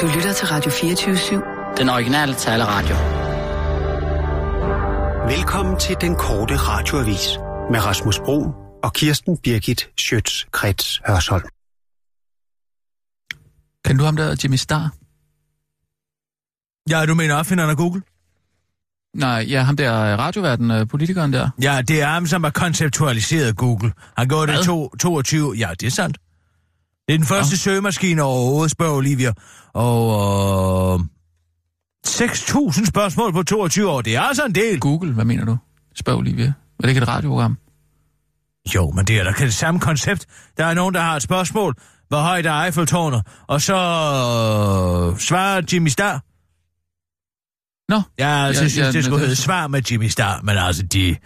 Du lytter til Radio 24-7. Den originale taleradio. Velkommen til den korte radioavis med Rasmus Bro og Kirsten Birgit Schøtz-Krets Hørsholm. Kan du ham der, Jimmy Star? Ja, du mener opfinderen af Google? Nej, ja, ham der radioverden, øh, politikeren der. Ja, det er ham, som har konceptualiseret Google. Han går det to, 22... Ja, det er sandt. Det er den første ja. søgemaskine overhovedet, spørger Olivia. Og... Øh, 6.000 spørgsmål på 22 år, det er altså en del. Google, hvad mener du? Spørg Olivia. Er det ikke et radioprogram? Jo, men det er da det samme koncept. Der er nogen, der har et spørgsmål. Hvor højt er Eiffeltårnet? Og så øh, svarer Jimmy Star. Nå. Ja, jeg synes, ja, det skulle hedde svar med Jimmy Star, men altså de...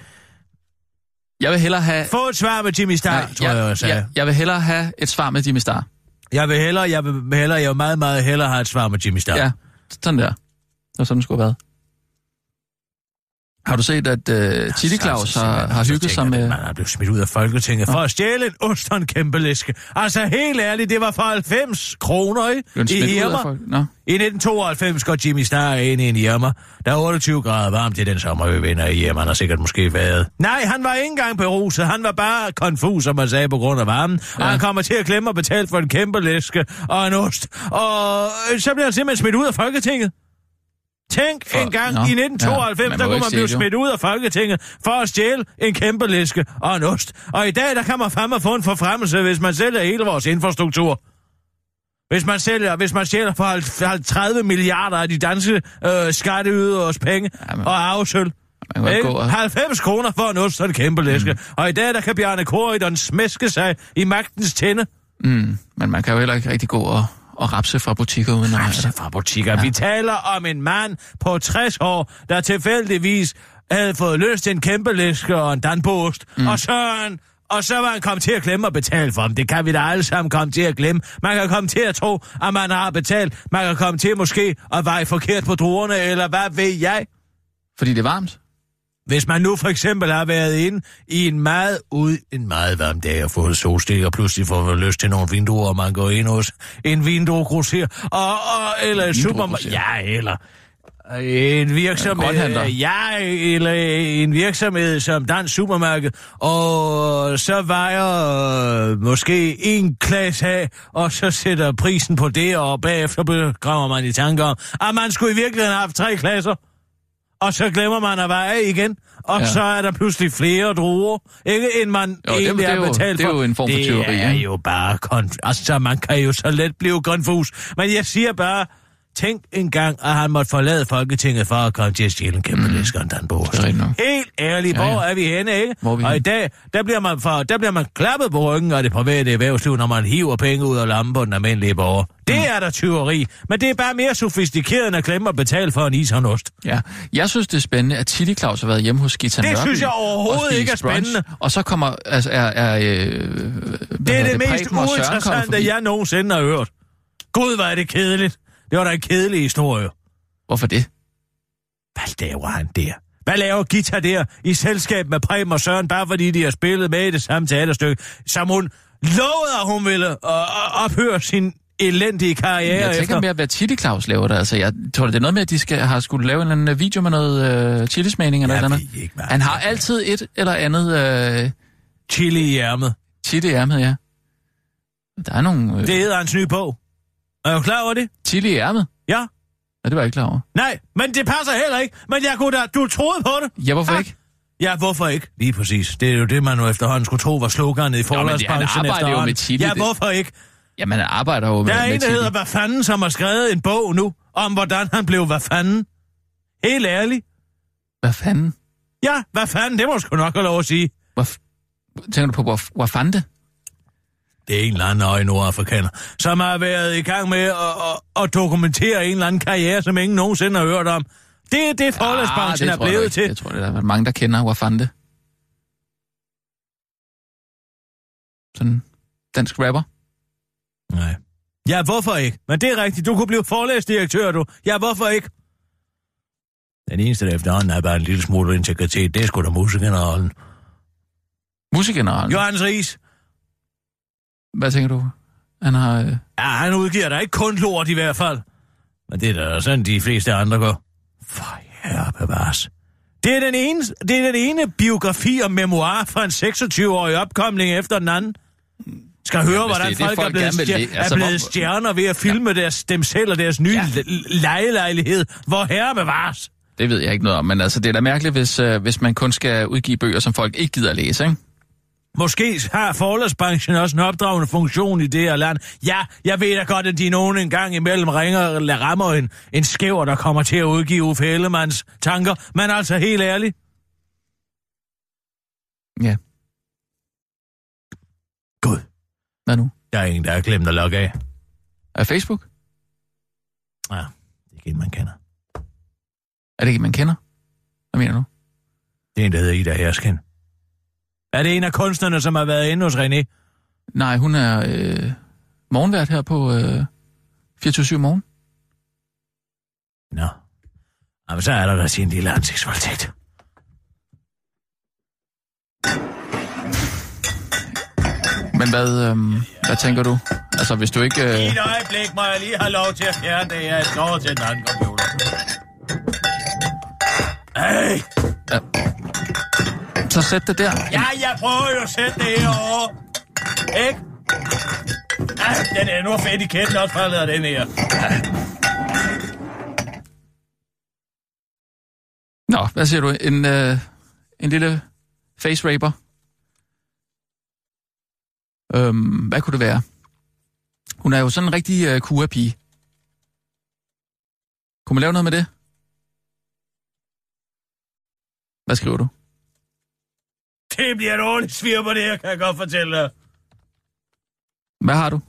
Jeg vil hellere have... Få et svar med Jimmy Star, Nej, tror jeg, jeg sagde. jeg, jeg vil hellere have et svar med Jimmy Star. Jeg vil hellere, jeg vil hellere, jeg vil meget, meget hellere have et svar med Jimmy Star. Ja, sådan der. Det var sådan, det skulle have været. Har du set, at uh, Chili Claus har, har hygget sig med... Man er blevet smidt ud af Folketinget for at stjæle en ost og en kæmpe læske. Altså helt ærligt, det var for 90 kroner, ikke? I Irma. folk? I 1992 går Jimmy Star ind i en Irma. Der er 28 grader varmt i den sommer, vi vinder i Irma. Han har sikkert måske været. Nej, han var ikke engang beruset. Han var bare konfus, som man sagde, på grund af varmen. Ja. Og han kommer til at glemme at betale for en kæmpe læske og en ost. Og øh, så bliver han simpelthen smidt ud af Folketinget. Tænk For- en gang Nå, i ja, 1992, man der kunne man blive det, smidt ud af Folketinget for at stjæle en kæmpe læske og en ost. Og i dag, der kan man fandme få en forfremmelse, hvis man sælger hele vores infrastruktur. Hvis man, sælger, hvis man stjæler for halv- 30 milliarder af de danske øh, skatteyderes penge Jamen, og arvesøl. Ikke? og... 90 kroner for en ost og en kæmpe læske. Mm. Og i dag, der kan Bjarne Korydon smæske sig i magtens tænde. Mm, men man kan jo heller ikke rigtig gå og, og rapse fra butikker uden. Rapse fra butikker. Ja. Vi taler om en mand på 60 år, der tilfældigvis havde fået til en kæmpe læske og en danbost. Mm. Og så han og så var han kommet til at glemme at betale for dem. Det kan vi da alle sammen komme til at glemme. Man kan komme til at tro, at man har betalt. Man kan komme til måske at veje forkert på druerne, eller hvad ved jeg. Fordi det er varmt? Hvis man nu for eksempel har været inde i en meget ud, en meget varm dag og fået solstik, og pludselig får lyst til nogle vinduer, og man går ind hos en vinduegrosser, og, og, eller et supermarked, ja, eller en virksomhed, grønthandler. ja, eller en virksomhed som Dansk Supermarked, og så vejer øh, måske en klasse af, og så sætter prisen på det, og bagefter begraver man i tanker om, at man skulle i virkeligheden have haft tre klasser og så glemmer man at veje igen, og ja. Så er der pludselig flere druer, ikke end man Jo, det- egentlig det er har jo- betalt det er for. jo en form for tyveri, Det er jo bare konf- altså, man kan jo så let blive konfus. Men jeg siger bare, tænk engang, at han måtte forlade Folketinget for at komme til at stjæle en kæmpe mm. læsker og en danbord. Det er rigtigt nok. Helt ærligt, Ja, hvor ja. er vi henne, ikke? Hvor vi og i henne? dag, der bliver, man for, der bliver man klappet på ryggen af det private erhvervsliv, når man hiver penge ud af lampen på den almindelige borger. Det Mm. er der tyveri, men det er bare mere sofistikeret end at glemme at betale for en is og en ost. Ja. Jeg synes, det er spændende, at Chili Claus har været hjemme hos Gita Det Nørby synes jeg og overhovedet ikke er brunch, spændende. Og så kommer... Altså, er, er, øh, Det er hedder det mest og uinteressante, jeg nogensinde har hørt. Gud, hvor er det kedeligt. Det var da en kedelig historie. Hvorfor det? Hvad laver han der? Hvad laver Gita der i selskab med Preben og Søren, bare fordi de har spillet med i det samme teaterstykke, som hun lovede, at hun ville øh, øh, ophøre sin elendige karriere Jeg tænker efter. mere, hvad Chili Claus laver der. Altså, jeg tror, det er noget med, at de skal, har skulle lave en eller anden video med noget øh, chilismagning eller andet. ikke, hvad Han har altid et eller andet øh, Chili i ærmet. chili i ærmet, ja. Der er nogle øh, Det hedder hans nye bog. Er du klar over det? chili i ærmet. Ja. Ja, det var jeg ikke klar over. Nej, men det passer heller ikke. Men jeg kunne da, du troede på det. Ja, hvorfor Ah. ikke? Ja, hvorfor ikke? Lige præcis. Det er jo det, man nu efterhånden skulle tro var sloganet i forlagsbranchen arbejder jo efterhånden. med chili, Ja, hvorfor ikke? Jamen, han arbejder jo med, Der er med en, der hedder Hvad fanden, som har skrevet en bog nu, om hvordan han blev hvad fanden. Helt ærligt. Hvad fanden? Ja, hvad fanden, det må du sgu nok have lov at sige. F- tænker du på, hvor, hvor fandt det? Det er en eller anden øje nordafrikaner, som har været i gang med at, at, at dokumentere en eller anden karriere, som ingen nogensinde har hørt om. Det er det, forlagsbranchen Ah, er tror jeg blevet til. Jeg tror, det er der er mange, der kender det. Sådan dansk rapper. Nej. Ja, hvorfor ikke? Men det er rigtigt. Du kunne blive forlæsdirektør, du. Ja, hvorfor ikke? Den eneste, der efterhånden er bare en lille smule integritet, det er sgu da musikgeneralen. Musikgeneralen. Johannes Ries. Hvad tænker du? Han har... Øh... Ja, han udgiver da ikke kun lort i hvert fald. Men det er da sådan, de fleste andre går. For herre bevares. Det er, den ene, det er den ene biografi og memoir fra en 26-årig opkomling efter den anden. Skal høre, Ja, hvordan det er det, folk, er folk blevet, stjer- læ- er altså, blevet hvor- stjerner ved at filme ja. deres, dem selv og deres nye Ja. ja. lejelejlighed. Hvor herre bevares. Det ved jeg ikke noget om, men altså, det er da mærkeligt, hvis, øh, hvis man kun skal udgive bøger, som folk ikke gider at læse, ikke? Måske har forlagsbranchen også en opdragende funktion i det her land. Ja, jeg ved da godt, at de nogen en gang imellem ringer eller rammer en, en skæver, der kommer til at udgive Uffe Ellemanns tanker. Men altså helt ærligt. Ja. Gud, Hvad nu? der er ingen, der har glemt at logge af. Er Facebook? Ja, det er en, man kender. Er det ikke, man kender? Hvad mener du? Det er en, der hedder Ida Hersken. Er det en af kunstnerne, som har været inde hos René? Nej, hun er øh, morgenvært her på øh, 24 morgen. Nå. Jamen, så er der da sin lille ansigtsvoldtægt. Men hvad, øh, hvad tænker du? Altså, hvis du ikke... I Øh, et øjeblik må jeg lige have lov til at fjerne det her skår til den anden computer. Hey! Så sæt det der. Ja, jeg prøver jo at sætte det herovre. Ikke? Ja, den er nu fedt i kætten også faldet af den her. Nå, hvad siger du? En, øh, en lille face raper? Øhm, hvad kunne det være? Hun er jo sådan en rigtig øh, kura-pige. Kunne man lave noget med det? Hvad skriver du? Det bliver et ordentligt svir på det her, kan jeg godt fortælle dig. Hvad har du?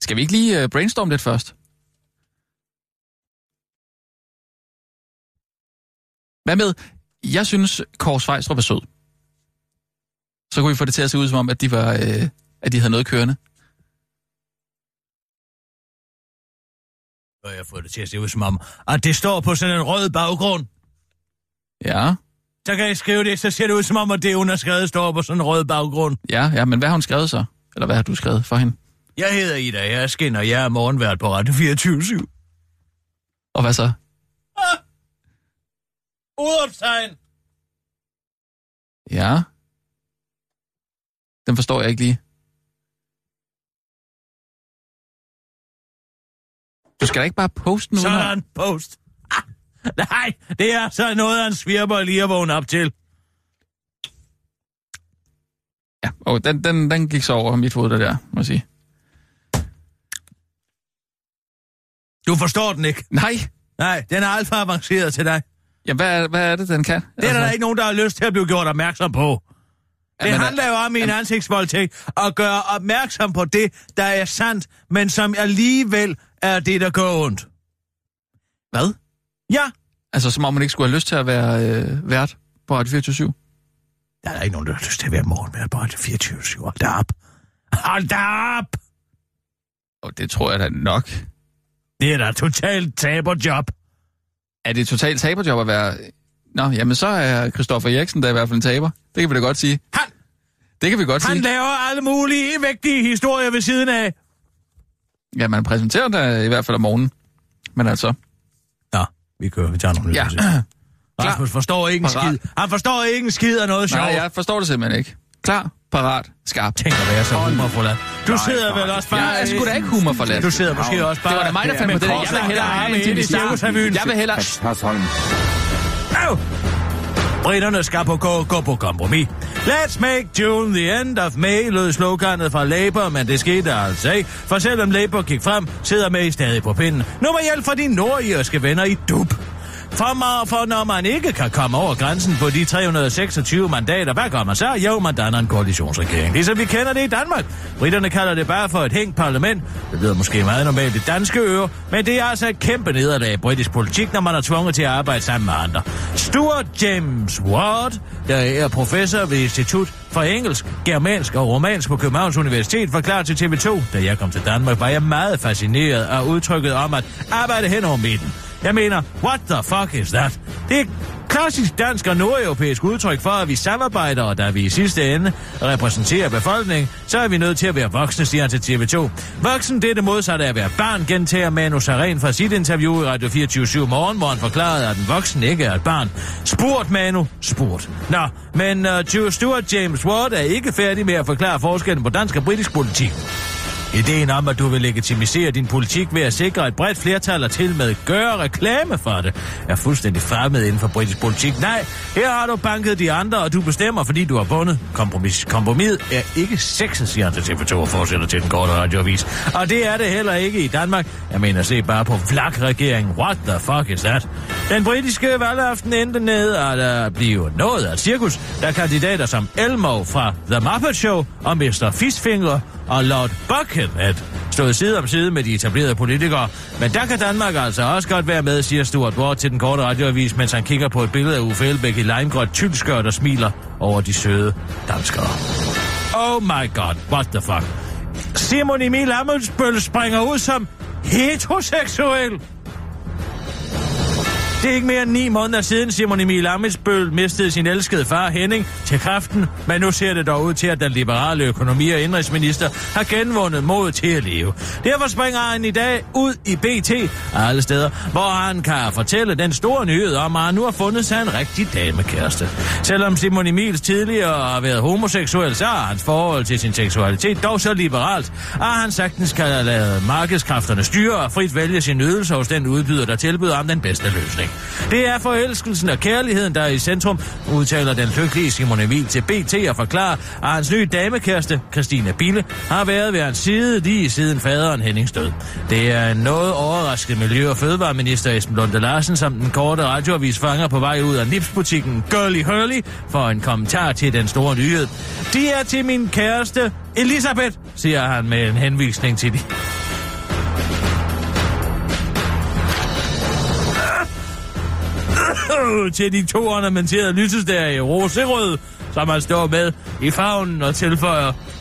Skal vi ikke lige øh, brainstorme lidt først? Hvad med, jeg synes, Kåre Svejstrup er sød. Så kunne vi få det til at se ud som om, at de, var, øh, at de havde noget kørende. Og jeg får det til at se ud som om, at det står på sådan en rød baggrund. Ja, Så kan jeg skrive det, så ser det ud som om, at det, hun har skrevet, står på sådan en rød baggrund. ja, ja, men hvad har hun skrevet så? Eller hvad har du skrevet for hende? Jeg hedder Ida Hersken, og jeg er morgenvært på Radio 24 Og hvad så? ah! Udopstegn! Ja. Den forstår jeg ikke lige. Du skal da ikke bare poste at- Sådan, post. Nej, det er så noget en svirper lige at vågne op til. Ja, og den, den, den gik så over mit hoved, der, der må jeg sige. Du forstår den ikke. Nej, Nej, den er alt for avanceret til dig. ja, hvad, er- hvad er det, den kan? Det er der da ikke nogen, der har lyst til at blive gjort opmærksom på. Det Jamen, handler jo om i en ansigtsvoldtægt at gøre opmærksom på det, der er sandt, men som alligevel er det, der går ondt. Hvad? Ja, Altså, som om man ikke skulle have lyst til at være øh, vært på Radio 24 der er ikke nogen, der har lyst til at være morgenværd på Radio 24 Hold da op. Hold da op! Og det tror jeg da nok. Det er da totalt taberjob. Er det et totalt taberjob at være... Nå, jamen så er Christoffer Eriksen da i hvert fald en taber. Det kan vi da godt sige. Han, Det kan vi godt han sige. laver alle mulige vigtige historier ved siden af. Ja, man præsenterer da i hvert fald om morgenen. Men altså... Vi kører. Vi tager nogle Ja. Rasmus forstår ikke en Parat. skid. Han forstår ikke en skid af noget sjovt. Nej, jeg forstår det simpelthen ikke. Klar, parat, skarp. Tænk at være så humorfuld. Du sidder vel også bare... Jeg er sgu da ikke humor for Du sidder måske også bare... Det var da mig, der fandt på det der. Jeg vil hellere have en Jimmy Star. Jeg vil hellere... Britterne skal på gå, gå på kompromis. Let's make June the end of May, lød sloganet fra Labour, men det skete altså ikke. For selvom Labour gik frem, sidder May stadig på pinden. Nu med hjælp fra de nordirske venner i dub for, man, for når man ikke kan komme over grænsen på de 326 mandater, hvad gør man så? Jo, man danner en koalitionsregering. Ligesom vi kender det i Danmark. Britterne kalder det bare for et hængt parlament. Det lyder måske meget normalt i danske ører, men det er altså et kæmpe nederlag i britisk politik, når man er tvunget til at arbejde sammen med andre. Stuart James Ward, der er professor ved Institut for Engelsk, Germansk og Romansk på Københavns Universitet, forklarer til TV2, da jeg kom til Danmark, var jeg meget fascineret af udtrykket om at arbejde hen over midten. Jeg mener, what the fuck is that? Det er klart Klassisk dansk og nordeuropæisk udtryk for, at vi samarbejder, og da vi i sidste ende repræsenterer befolkningen, så er vi nødt til at være voksne, siger han til TV2. Voksen, det er det modsatte af at være barn, gentager Manu Saren fra sit interview i Radio 24 morgen, hvor han forklarede, at en voksen ikke er et barn. Spurt, Manu, spurt. Nå, men uh, Stuart James Ward er ikke færdig med at forklare forskellen på dansk og britisk politik. Ideen om, at du vil legitimisere din politik ved at sikre et bredt flertal og til med gøre reklame for det, er fuldstændig fremmed inden for britisk politik. Nej, her har du banket de andre, og du bestemmer, fordi du har vundet. Kompromis. Kompromis er ikke sexet, siger han til TV2 og fortsætter til den korte radioavis. Og det er det heller ikke i Danmark. Jeg mener, se bare på vlak-regeringen. What the fuck is that? Den britiske valgaften endte ned, at der bliver noget af cirkus, da kandidater som Elmo fra The Muppet Show og Mr. Fistfinger og Lord Buckhead stået side om side med de etablerede politikere. Men der kan Danmark altså også godt være med, siger Stuart Ward til den korte radioavis, mens han kigger på et billede af Uffe Elbæk i limegrønt tyldskørt og smiler over de søde danskere. Oh my god, what the fuck. Simon Emil Amundsbøl springer ud som heteroseksuel. Det er ikke mere end ni måneder siden Simon Emil Amitsbøl mistede sin elskede far Henning til kræften, men nu ser det dog ud til, at den liberale økonomi- og indrigsminister har genvundet mod til at leve. Derfor springer han i dag ud i BT og alle steder, hvor han kan fortælle den store nyhed om, at han nu har fundet sig en rigtig damekæreste. Selvom Simon Emils tidligere har været homoseksuel, så er hans forhold til sin seksualitet dog så liberalt, at han sagtens kan lade markedskræfterne styre og frit vælge sin ydelse hos den udbyder, der tilbyder ham den bedste løsning. Det er forelskelsen og kærligheden, der er i centrum, udtaler den lykkelige Simon Emil til BT og forklarer, at hans nye damekæreste, Christina Bille, har været ved hans side lige siden faderen Hennings død. Det er en noget overrasket miljø- og fødevareminister Esben Lunde Larsen, som den korte radioavis fanger på vej ud af Nipsbutikken Girly Hurley for en kommentar til den store nyhed. De er til min kæreste Elisabeth, siger han med en henvisning til de til de to ornamenterede lysestager i roserød, som han står med i favnen og tilføjer.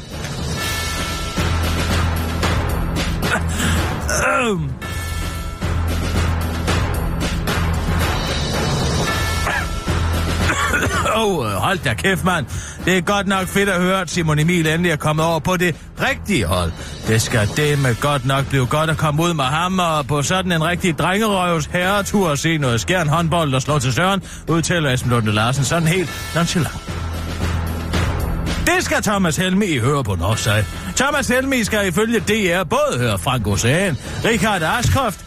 Åh, oh, hold da kæft, mand. Det er godt nok fedt at høre, at Simon Emil endelig er kommet over på det rigtige hold. Det skal det med godt nok blive godt at komme ud med ham og på sådan en rigtig drengerøvs herretur og se noget skærn håndbold og slå til søren, udtaler Esben Lunde Larsen sådan helt nonchalant. Det skal Thomas Helmi høre på Northside. Thomas Helmi skal ifølge DR både høre Frank Ocean, Richard Askroft,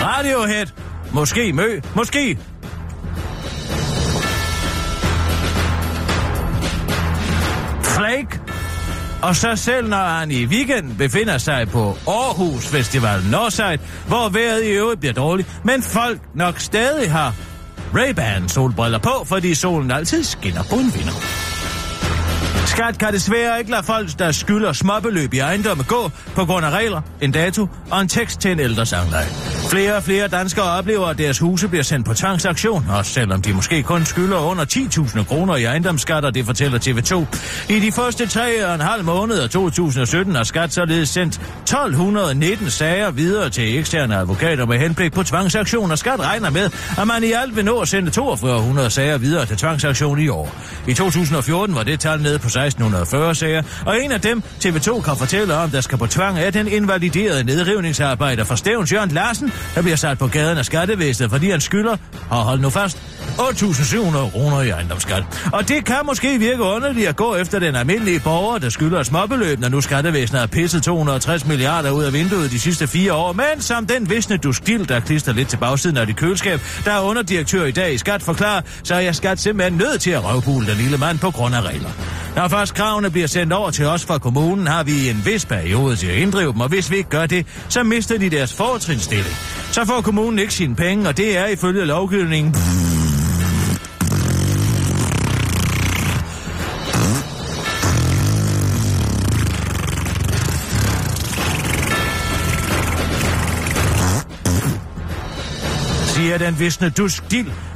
Radiohead, måske Mø, måske Flake, og så selv når han i weekend befinder sig på Aarhus Festival Northside, hvor vejret i øvrigt bliver dårligt, men folk nok stadig har Ray-Ban solbriller på, fordi solen altid skinner på en vinder. Skat kan desværre ikke lade folk, der skylder småbeløb i ejendomme gå på grund af regler, en dato og en tekst til en ældre sangleje. Flere og flere danskere oplever, at deres huse bliver sendt på tvangsaktion, også selvom de måske kun skylder under 10.000 kroner i ejendomsskatter, det fortæller TV2. I de første tre og en halv måned af 2017 har Skat således sendt 1219 sager videre til eksterne advokater med henblik på tvangsaktion, og Skat regner med, at man i alt vil nå at sende 4200 sager videre til tvangsaktion i år. I 2014 var det tal nede på 1640 sager, og en af dem, TV2 kan fortælle om, der skal på tvang, er den invaliderede nedrivningsarbejder for Stævns Jørgen Larsen, der bliver sat på gaden af skattevæsenet, fordi han skylder, og hold nu fast, 8.700 kroner i ejendomsskat. Og det kan måske virke underligt at gå efter den almindelige borger, der skylder småbeløb, når nu skattevæsenet har pisset 260 milliarder ud af vinduet de sidste fire år. Men som den visne du stil, der klister lidt til bagsiden af dit køleskab, der er underdirektør i dag i Skat forklarer, så er jeg Skat simpelthen nødt til at røvpule den lille mand på grund af regler. Når først kravene bliver sendt over til os fra kommunen, har vi en vis periode til at inddrive dem, og hvis vi ikke gør det, så mister de deres fortrinsstilling. Så får kommunen ikke sine penge, og det er ifølge lovgivningen... siger den visne dusk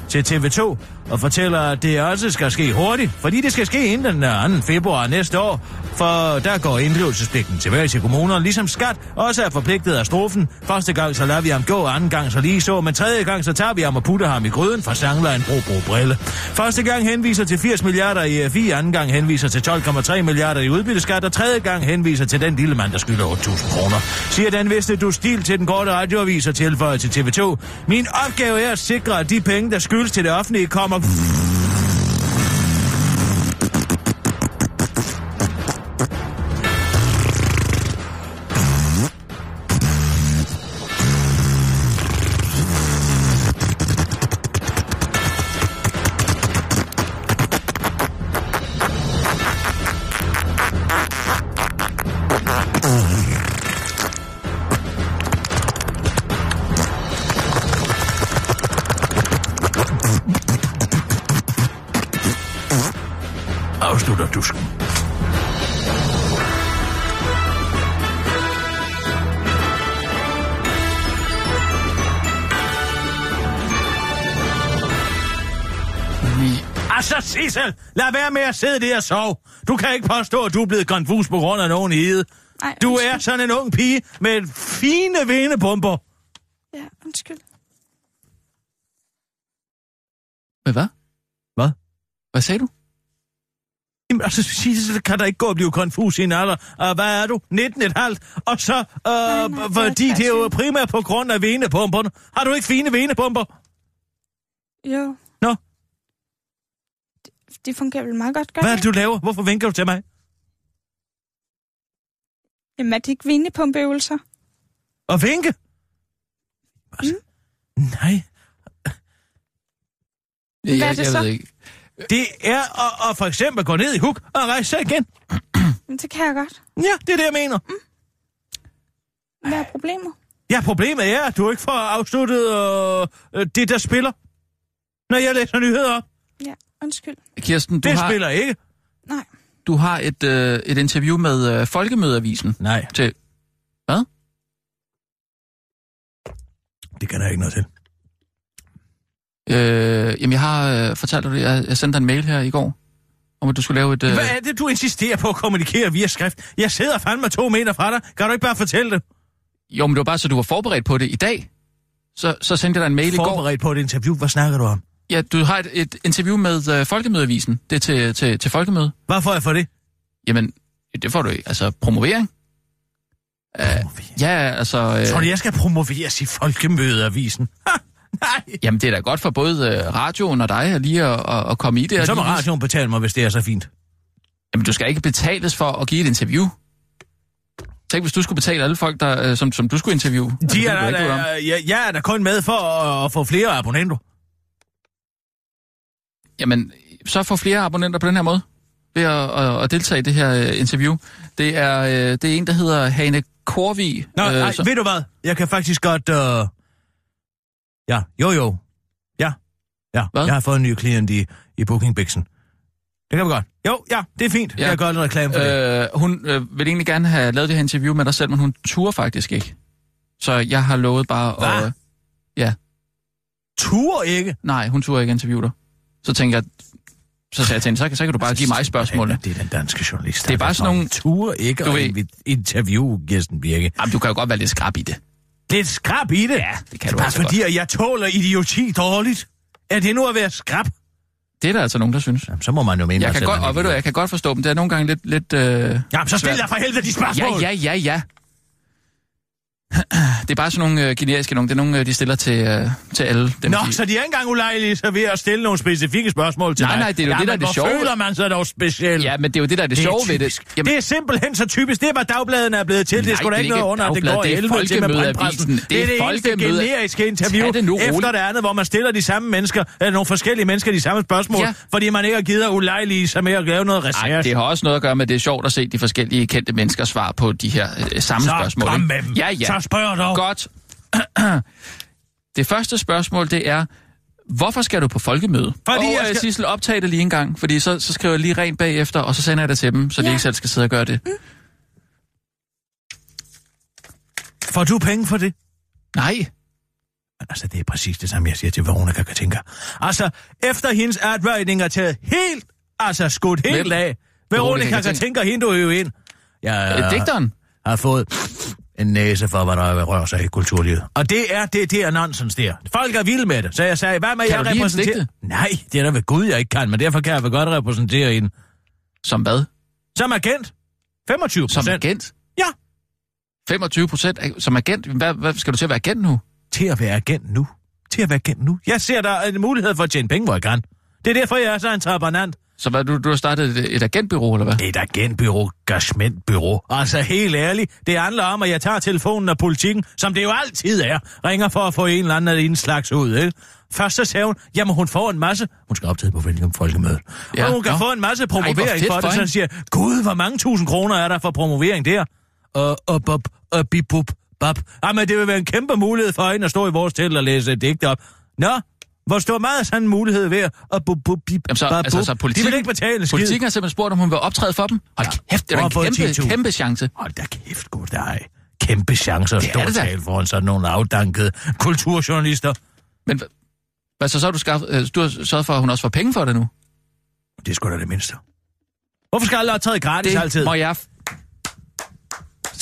til TV2 og fortæller, at det også skal ske hurtigt, fordi det skal ske inden den 2. februar næste år, for der går inddrivelsespligten tilbage til kommunerne, ligesom skat også er forpligtet af strofen. Første gang så lader vi ham gå, anden gang så lige så, men tredje gang så tager vi ham og putter ham i gryden for sangler en bro, bro, brille. Første gang henviser til 80 milliarder i FI, anden gang henviser til 12,3 milliarder i udbytteskat, og tredje gang henviser til den lille mand, der skylder 8.000 kroner. Siger den viste du stil til den korte radioavis og tilføjer til TV2. Min opgave er at sikre, at de penge, der skyldes til det offentlige, kommer afslutter Sissel, lad være med at sidde der og sove. Du kan ikke påstå, at du er blevet konfus på grund af nogen hede. Nej, Du er sådan en ung pige med fine venepumper. Ja, undskyld. Men hvad? Hvad? Hvad sagde du? Jamen, altså, Sissel, kan der ikke gå og blive konfus i en alder. Uh, hvad er du? 19 et halvt. Og så, uh, nej, det er fordi det er jo 23. primært på grund af venepumperne. Har du ikke fine venepumper? Jo. Det, fungerer vel meget godt, gør Hvad er det? du laver? Hvorfor vinker du til mig? Jamen, er det ikke vindepumpeøvelser? Og vinke? Altså, Nej, Hvad er jeg, det jeg så? ved ikke. det er at, at for eksempel gå ned i huk og rejse sig igen. Men det kan jeg godt. Ja, det er det, jeg mener. Hvad er problemet? Ja, problemet er, at du ikke får afsluttet øh, det, der spiller. Når jeg læser nyheder op. Ja, undskyld. Kirsten, du Det har, spiller ikke. Nej. du har et, øh, et interview med øh, Folkemødeavisen Nej, til... Hvad? det kan der ikke noget til. Øh, jamen, jeg har øh, fortalt dig. Jeg, jeg sendte dig en mail her i går, om at du skulle lave et... Øh, Hvad er det, du insisterer på at kommunikere via skrift? Jeg sidder fandme to meter fra dig. Kan du ikke bare fortælle det? Jo, men det var bare, så du var forberedt på det i dag. Så, så sendte jeg dig en mail i går. Forberedt på et interview. Hvad snakker du om? Ja, du har et, et interview med øh, Folkemødeavisen. Det er til, til, til Folkemøde. Hvad får jeg for det? Jamen, det får du ikke. Altså, promovering. Uh, ja, altså... Øh, Tror du, jeg skal promoveres i Folkemødeavisen? Ha, nej. Jamen, det er da godt for både øh, radioen og dig lige at, at, at komme i det. og Så må radioen betale mig, hvis det er så fint. Jamen, du skal ikke betales for at give et interview. Tænk, hvis du skulle betale alle folk, der, øh, som, som du skulle interviewe. Altså, De det er der, der, jeg, jeg er da kun med for at, at få flere abonnenter. Jamen, så få flere abonnenter på den her måde, ved at, at, at deltage i det her øh, interview. Det er, øh, det er en, der hedder Hane Korvig. Nå, øh, nej, så- ved du hvad? Jeg kan faktisk godt... Øh... Ja, jo jo. Ja, ja. Hvad? Jeg har fået en ny klient i, i Bookingbixen. Det kan vi godt. Jo, ja, det er fint. Ja. Jeg gør en reklame for det. Øh, hun øh, vil egentlig gerne have lavet det her interview med dig selv, men hun turer faktisk ikke. Så jeg har lovet bare Hvad? at... Ja, Tur ikke. nej, hun turer ikke interviewe dig. Så tænker jeg... Så sagde jeg til hende, så, kan- så kan du bare give mig spørgsmålene. Det er den danske journalist. Det er bare sådan nogle- Tur ikke Du og ved- invi- interview Kirsten Birke. Jamen, du kan jo godt være lidt skrab i det. Lidt skrab i det. Ja, det kan det du bare altså fordi, at jeg tåler idioti dårligt. Er det nu at være skrab? Det er der altså nogen, der synes. Jamen, så må man jo mene Jeg kan godt, og ved du, jeg kan godt forstå dem. Det er nogle gange lidt... lidt øh... Jamen, så stil svært. dig for helvede de spørgsmål. Ja, ja, ja, ja. Det er bare sådan nogle øh, generiske nogle. Det er nogle, øh, de stiller til, øh, til alle. Dem, Nå, de... så de er ikke engang ulejlige så ved at stille nogle specifikke spørgsmål til Nej, dig. nej, det er jo det, der er Jamen, det sjove. føler man sig dog specielt? Ja, men det er jo det, der er det, det er sjove ved det. typisk. det er simpelthen så typisk. Det er, hvad dagbladene er blevet til. det er Nej, sgu da det er ikke noget under, det går det er 11 til med brandpressen. Det er det eneste Folkemøde- generiske interview det nu efter det andet, hvor man stiller de samme mennesker, eller nogle forskellige mennesker de samme spørgsmål, Ja. fordi man ikke har givet at ulejlige sig med at lave noget research. det har også noget at gøre med, det er sjovt at se de forskellige kendte menneskers svar på de her øh, samme så spørgsmål. kom ikke? med dem. Ja, ja. Så spørg dog. Godt. det første spørgsmål, det er, hvorfor skal du på folkemøde? Fordi og jeg jeg skal- Sissel, optag det lige en gang, fordi så, så skriver jeg lige rent bagefter, og så sender jeg det til dem, så de Ja. ikke selv skal sidde og gøre det. Får du penge for det? Nej, Altså, det er præcis det samme, jeg siger til Veronica Katinka. Altså, efter hendes advejning er taget helt, altså skudt helt Vel, af. Veronica Katinka. Hende du jo ind. Jeg Øh, digteren? har fået en næse for, hvad der rører sig i kulturlivet. Og det er det, det er nonsens der. Folk er vilde med det. Så jeg sagde, hvad med Kan jeg repræsentere? Nej, det er da ved Gud, jeg ikke kan, men derfor kan jeg vel godt repræsentere hende. Som hvad? Som agent. 25 Som procent. agent? Ja. 25 procent som agent? Hvad, hvad, skal du til at være agent nu? Til at være agent nu. Til at være agent nu. Jeg ser der en mulighed for at tjene penge, hvor jeg kan. Det er derfor, jeg er så entreprenant. Så hvad, du, du har startet et, et agentbyrå, eller hvad? Et agentbyrå, gagementbyrå. Altså helt ærligt, det handler om, at jeg tager telefonen af politikken, som det jo altid er, ringer for at få en eller anden af en slags ud, ikke? Først så sagde hun, jamen hun får en masse, hun skal optage på Folkemødet, ja, og hun kan nå. få en masse Ej, promovering fedt for det, for så hende. siger, gud, hvor mange tusind kroner er der for promovering der? Og, og, bop, og, bip, bap. Jamen, det vil være en kæmpe mulighed for hende at stå i vores telt og læse et digt op. Nå, hvor stor meget sådan en mulighed ved at bup, bup, bip, Jamen så, bap, altså, så De politikken, vil ikke betale skid. politikken har simpelthen spurgt, om hun vil optræde for dem. Hold Ja. kæft, det er en kæmpe, 10.000. kæmpe chance. Hold da kæft, god dig. Kæmpe chancer at Det stå og det tale foran sådan nogle afdankede kulturjournalister. Men hva- hvad så, så har du, skaffet, øh, du har sørget for, at hun også får penge for det nu? Det er sgu da det mindste. Hvorfor skal alle have taget gratis Det altid? må jeg...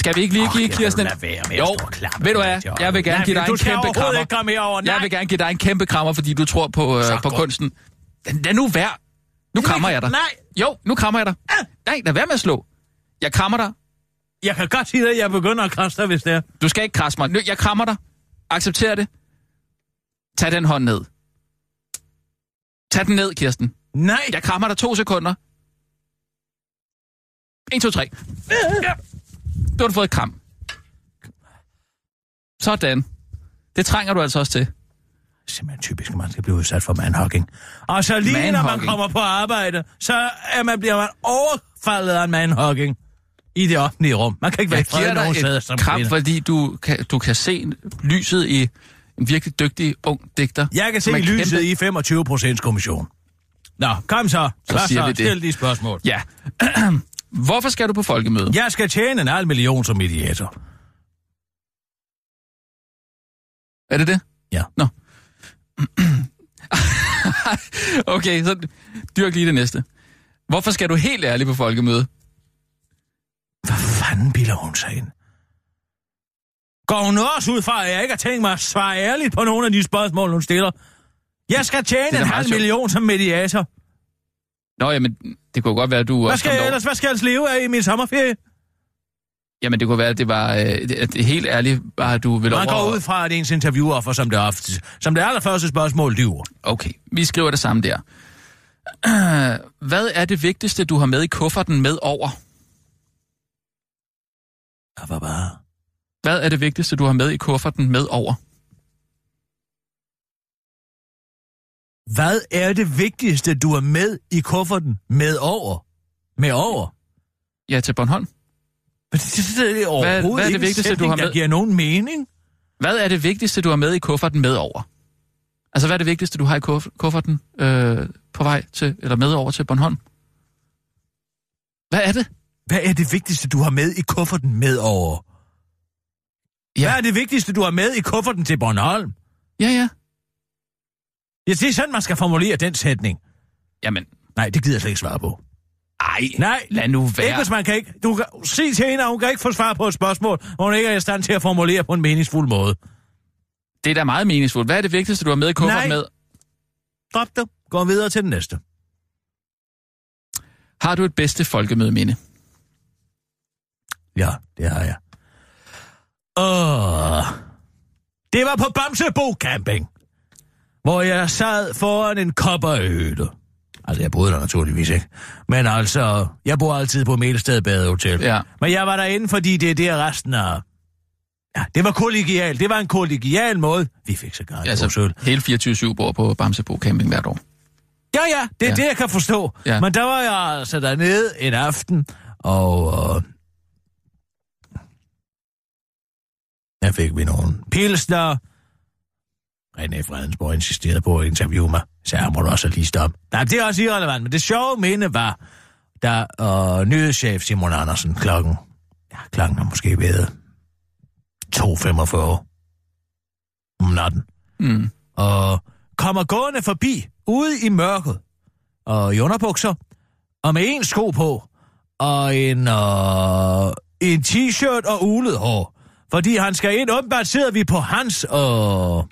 Skal vi ikke lige give kan Kirsten... at Jo, ved du hvad? Jeg vil gerne Nej, give dig en kæmpe krammer. Jeg vil gerne give dig en kæmpe krammer, fordi du tror på, øh, på kunsten. Den nu værd. Nu krammer jeg dig. Nej, Jo, nu krammer jeg dig. Nej, lad være med at slå. Jeg krammer dig. jeg kan godt sige det, at jeg begynder at krasse dig, hvis det er. Du skal ikke krasse mig. Nu, jeg krammer dig. Accepter det. Tag den hånd ned. Tag den ned, Kirsten. Nej, Jeg krammer dig to sekunder. 1, 2, 3. Ja. Du har du fået et kram. Sådan. Det trænger du altså også til. simpelthen typisk, at man skal blive udsat for manhugging. Og så lige når man kommer på arbejde, så er man, bliver man overfaldet af manhugging i det offentlige rum. Man kan ikke være i fred nogen steder som kram, kvinde. fordi du kan, du kan se lyset i en virkelig dygtig ung digter. Jeg kan se lyset kæmpe- i 25 procents kommission. Nå, kom så. Så Hvad siger så? vi det. Stil de spørgsmål. Ja. Hvorfor skal du på folkemøde? Jeg skal tjene en halv million som mediator. Er det det? Ja. Nå. okay, så dyrk lige det næste. Hvorfor skal du helt ærligt på folkemøde? Hvad fanden bilder hun sig ind? Går hun også ud fra, at jeg ikke har tænkt mig at svare ærligt på nogle af de spørgsmål, hun stiller? Jeg skal tjene en halv million som mediator. Nå, jamen, det kunne godt være, at du Hvad skal jeg ellers? Hvad skal jeg ellers leve af i min sommerferie? Jamen, det kunne være, at det var... Øh, det- helt ærligt at du ville Man over... går ud fra, at ens interviewer for som det ofte, som det allerførste spørgsmål lyver. Okay, vi skriver det samme der. Hvad er det vigtigste, du har med i kufferten med over? Bare... Hvad er det vigtigste, du har med i kufferten med over? Hvad er det vigtigste, du er med i kufferten med over? Med over? Ja, til Bornholm. Men det, det, det er overhovedet hvad er det vigtigste, du sætning, har der med? giver nogen mening. Hvad er det vigtigste, du har med i kufferten med over? Altså, hvad er det vigtigste, du har i kuff- kufferten øh, på vej til, eller med over til Bornholm? Hvad er det? Hvad er det vigtigste, du har med i kufferten med over? Ja. Hvad er det vigtigste, du har med i kufferten til Bornholm? Ja, ja. Ja, det er sådan, man skal formulere den sætning. Jamen, Nej, det gider jeg slet ikke svare på. ej, Nej, lad nu Ikke være. hvis man kan ikke. Du kan sige til hende, at hun kan ikke få svar på et spørgsmål, hvor hun ikke er i stand til at formulere på en meningsfuld måde. Det er da meget meningsfuldt. Hvad er det vigtigste, du har med i kufferten med? Drop det. Gå videre til den næste. Har du et bedste folkemødeminde? Ja, det har jeg. Åh. Det var på Bamsebo Camping, hvor jeg sad foran en kopperøde. Altså, jeg boede der naturligvis ikke. Men altså, jeg bor altid på Melsted Badehotel. Ja. Men jeg var derinde, fordi det er der resten af... Ja, det var kollegialt. Det var en kollegial måde. Vi fik så godt Altså, altså, hele 24-7 bor på Bamsebo Camping hvert år. Ja, ja, det er Ja. det, jeg kan forstå. Ja. Men der var jeg altså dernede en aften, og... Øh, der fik vi nogle pilsner. René Fredensborg insisterede på at interviewe mig, så jeg må du også lige stoppe. Nej, det er også irrelevant, men det sjove minde var, da øh, nyhedschef Simon Andersen klokken, ja, klokken har måske været 2.45 om natten, Mm. og kommer gående forbi ude i mørket, og i underbukser, og med en sko på, og en, øh, en t-shirt og ulet hår. Fordi han skal ind, åbenbart sidder vi på hans øh,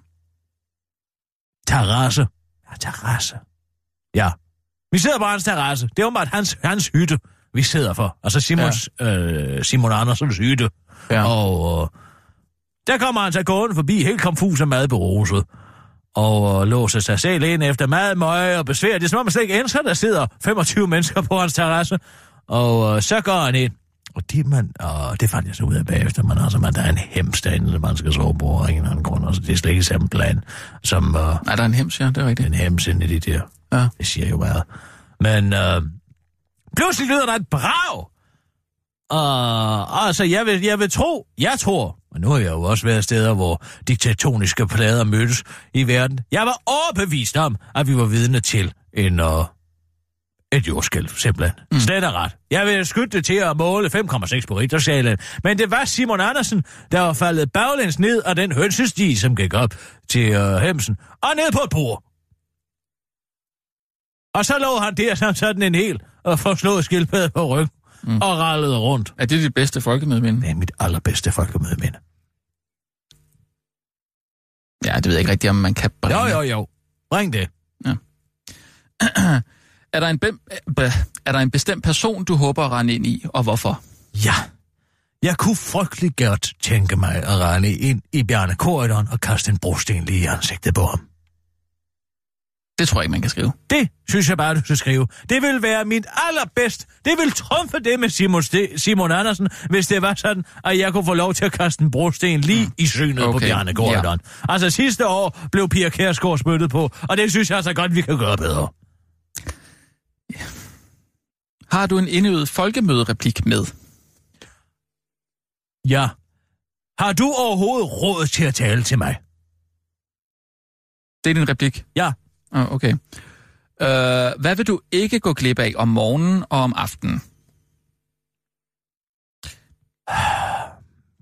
terrasse. Ja, terrasse. Ja, vi sidder på hans terrasse. Det er åbenbart hans, hans hytte, vi sidder for. Altså Simons, ja. øh, Simon Andersens hytte. Ja. Og øh, der kommer han så gående forbi, helt konfus og madberuset. Og øh, låser sig selv ind efter mad, møg og besvær. Det er som om, man slet ikke ændrer, der sidder 25 mennesker på hans terrasse. Og øh, så går han ind. Og det, man, og det fandt jeg så ud af bagefter, man altså, man, der er en hems derinde, man skal sove på af en eller anden grund. Altså, det er slet ikke samme plan, som øh, Er der en hems, ja, det er rigtigt. en hems inde i de der. Ja. Det siger jo meget. Men øh, pludselig lyder der et brag. Og altså, jeg vil, jeg vil tro, jeg tror, og nu har jeg jo også været steder, hvor diktatoniske plader mødtes i verden. Jeg var overbevist om, at vi var vidne til en, uh, et jordskælv, simpelthen. Mm. Slet og ret. Jeg vil skytte det til at måle 5,6 på Richterskalaen. Men det var Simon Andersen, der var faldet baglæns ned af den hønsesti, som gik op til uh, Hemsen, og ned på et bord. Og så lå han der som sådan en hel og forslået skildpadde på ryggen mm. og rallede rundt. Er det dit bedste folkemødeminde? Det er mit allerbedste folkemødeminde. Ja, det ved jeg ikke rigtigt, om man kan bringe. Jo, jo, jo. Bring det. Er der, en bem, er der en bestemt person, du håber at rende ind i, og hvorfor? Ja. Jeg kunne frygtelig godt tænke mig at rende ind i Bjarne Korydon og kaste en brosten lige i ansigtet på ham. Det tror jeg ikke, man kan skrive. Det synes jeg bare, du skal skrive. Det vil være mit allerbedst. Det vil trumfe det med Simon, St- Simon Andersen, hvis det var sådan, at jeg kunne få lov til at kaste en brosten lige mm. i synet okay. på Bjarne Korydon. Ja. Altså sidste år blev Pia Kærsgaard spyttet på, og det synes jeg altså godt, vi kan gøre bedre. Har du en indøvet folkemødereplik med? Ja. Har du overhovedet råd til at tale til mig? Det er din replik? Ja. Oh, okay. Uh, hvad vil du ikke gå glip af om morgenen og om aftenen?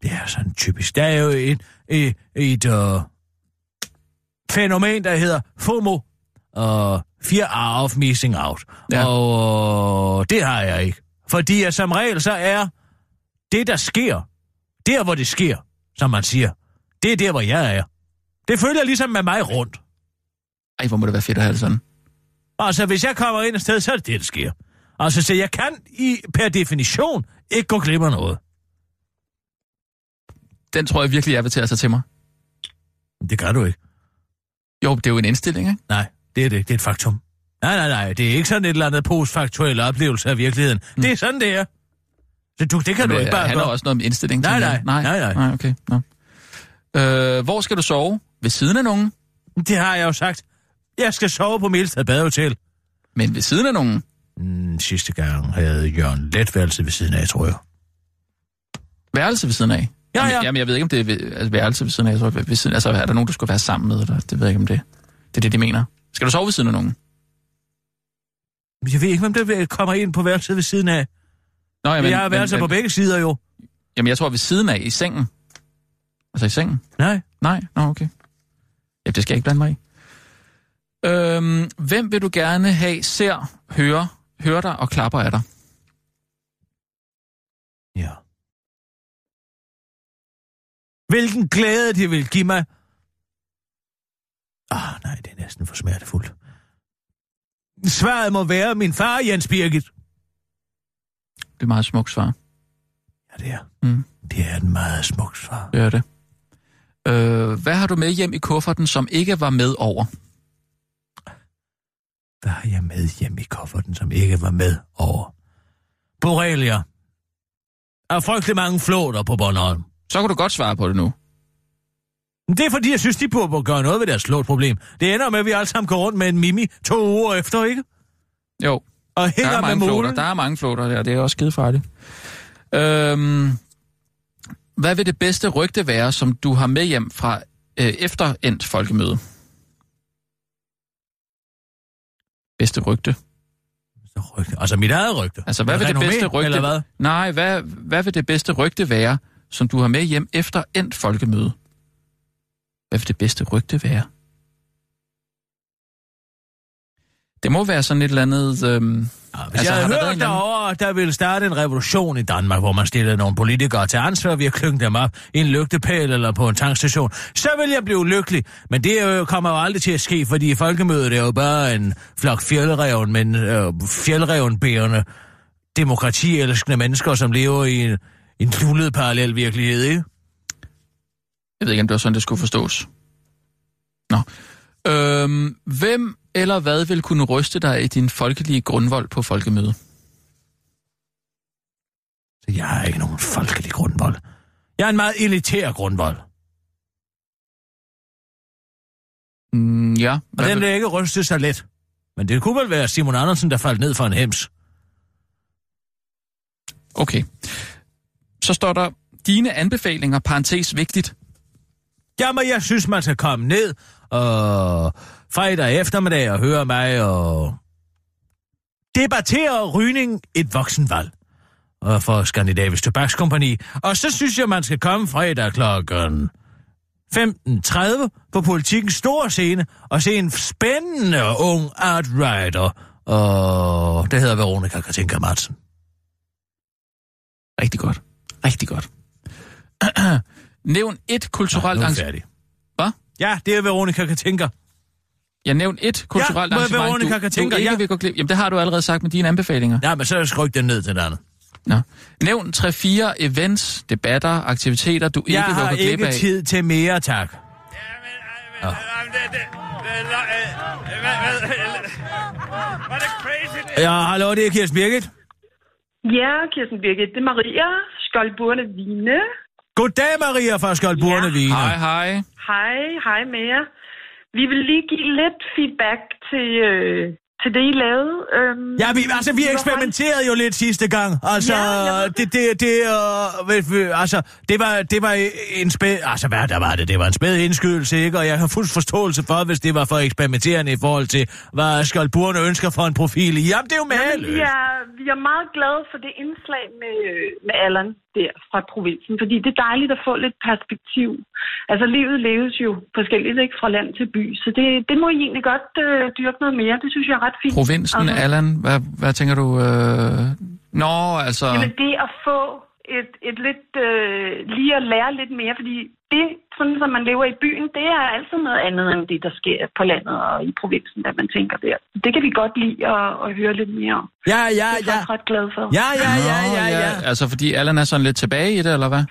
Det er sådan typisk. Der er jo et, et, et uh, fænomen, der hedder FOMO. Uh, fear of missing out. Ja. Og uh, det har jeg ikke. Fordi at som regel så er det, der sker, der hvor det sker, som man siger, det er der, hvor jeg er. Det følger ligesom med mig rundt. Ej, hvor må det være fedt at have det sådan. Altså, hvis jeg kommer ind et sted, så er det det, der sker. Altså, så jeg kan i, per definition ikke gå glip af noget. Den tror jeg virkelig, jeg vil tage til mig. Det gør du ikke. Jo, det er jo en indstilling, ikke? Nej, det er det. Det er et faktum. Nej, nej, nej. Det er ikke sådan et eller andet postfaktuel oplevelse af virkeligheden. Mm. Det er sådan, det er. Så du, det kan Men du det ikke bare handler gøre. også noget om indstilling. Nej, jeg. nej, nej, nej. Nej, okay. Nå. Øh, hvor skal du sove? Ved siden af nogen? Det har jeg jo sagt. Jeg skal sove på Milstad Badehotel. Men ved siden af nogen? Mm, sidste gang havde Jørgen letværelse ved siden af, tror jeg. Værelse ved siden af? Ja, Jamen, ja. Jamen, jeg ved ikke, om det er ved, altså, værelse ved siden af. Jeg tror, ved siden, altså, er der nogen, du skulle være sammen med? Eller? Det ved jeg ikke, om det, det er det, de mener. Skal du sove ved siden af nogen? Jeg ved ikke, hvem der kommer ind på værelset ved siden af. Nå, Men, jeg har værelser på begge sider jo. Jamen, jeg tror ved siden af, i sengen. Altså i sengen? Nej. Nej? Nå, okay. Ja, det skal jeg ikke blande mig i. Øhm, hvem vil du gerne have, ser, hører, hører dig og klapper af dig? Ja. Hvilken glæde det vil give mig. Ah, nej, det er næsten for smertefuldt. Svaret må være min far, Jens Birgit. Det er et meget smukt svar. Ja, det er. Mm. Det er et meget smukt svar. Det er det. Øh, hvad har du med hjem i kufferten, som ikke var med over? Hvad har jeg med hjem i kufferten, som ikke var med over? Borrelia. Er frygtelig mange flåter på Bornholm. Så kan du godt svare på det nu. Men Det er fordi, jeg synes, de burde gøre noget ved deres flåtproblem. Det ender med, at vi alle sammen går rundt med en mimi to uger efter, ikke? Jo, Og der hænger er med mange flåter. målen. Der er mange flåter der, det er også skide farligt. Øhm, hvad vil det bedste rygte være, som du har med hjem fra øh, efter endt folkemøde? Bedste rygte. Rygte. Altså mit eget rygte. Altså, hvad vil det bedste rygte... Eller hvad? Nej, hvad, hvad vil det bedste rygte være, som du har med hjem efter endt folkemøde? Hvad vil det bedste rygte være? Det må være sådan et eller andet... Øhm, Ja, hvis Altså, jeg havde hørt derovre, der ville starte en revolution i Danmark, hvor man stillede nogle politikere til ansvar ved at klynge dem op i en lygtepæl eller på en tankstation, så vil jeg blive lykkelig. Men det øh, kommer jo aldrig til at ske, fordi folkemødet er jo bare en flok fjeldreven, men øh, fjeldrevenbærende demokratielskende mennesker, som lever i en, en lullet parallel virkelighed, ikke? Jeg ved ikke, om det var sådan, det skulle forstås. Nå. Øhm, hvem eller hvad vil kunne ryste dig i din folkelige grundvold på folkemødet? Så jeg har ikke nogen folkelig grundvold. Jeg er en meget elitær grundvold, Mm, ja. og den vil... ikke ryste så let. Men det kunne vel være Simon Andersen, der faldt ned fra en hems. Okay. Så står der, dine anbefalinger, parentes vigtigt. Jamen, jeg synes, man skal komme ned og fredag eftermiddag og høre mig og debattere rygning et voksenvalg og for Skandinavisk Tobakskompagni. Og så synes jeg, man skal komme fredag klokken 15.30 på politikens store scene og se en spændende ung art rider. Øh, og det hedder Veronica Katinka Madsen. Rigtig godt. Rigtig godt. Nævn et kulturelt jeg arrangement. Hvad? Ja, det er Veronica Katinka. Jeg nævnte et kulturelt Ja, jeg arrangement, Veronica du, Katinka, du ikke ja. vil gå glip. Jamen, det har du allerede sagt med dine anbefalinger. Ja, men så skryk den ned til det andet. Nå. Nævn 3-4 events, debatter, aktiviteter, du ikke Jeg vil har gå glip ikke af. tid til mere, tak. Ja, hallo, det er Kirsten Birgit. Ja, Kirsten Birgit, det er Maria Skoldburne Vine. Goddag, Maria fra Skoldburne Ja. Vine. Hej, hej. Hej, hej med jer. Vi vil lige give lidt feedback til, øh, til det, I lavede. Øhm, Ja, vi, altså, vi eksperimenterede jo lidt sidste gang. Altså, Ja, det, det, det, ved, altså, det var, det var en spæd, altså, hvad der var det? Det var en spæd indskydelse, ikke? Og jeg har fuld forståelse for, hvis det var for eksperimenterende i forhold til, hvad Skoldburne ønsker for en profil. Jamen, det er jo Jamen, vi, mageløst. er, vi er meget glade for det indslag med, med Allan der fra provinsen, fordi det er dejligt at få lidt perspektiv. Altså, livet leves jo forskelligt, ikke? Fra land til by, så det, det må I egentlig godt øh, dyrke noget mere. Det synes jeg er ret fint. Provinsen, Altså- Allan, hvad, hvad tænker du? Øh... Nå, altså... Jamen det at få et, et lidt, øh, lige at lære lidt mere, fordi det, sådan som man lever i byen, det er altid noget andet end det, der sker på landet og i provinsen, der man tænker der. Det kan vi godt lide at, at høre lidt mere om. Ja, ja, Det er jeg ja. ret glad for. Ja, ja, ja, Nå, ja, ja. Altså, fordi Allan er sådan lidt tilbage i det, eller hvad?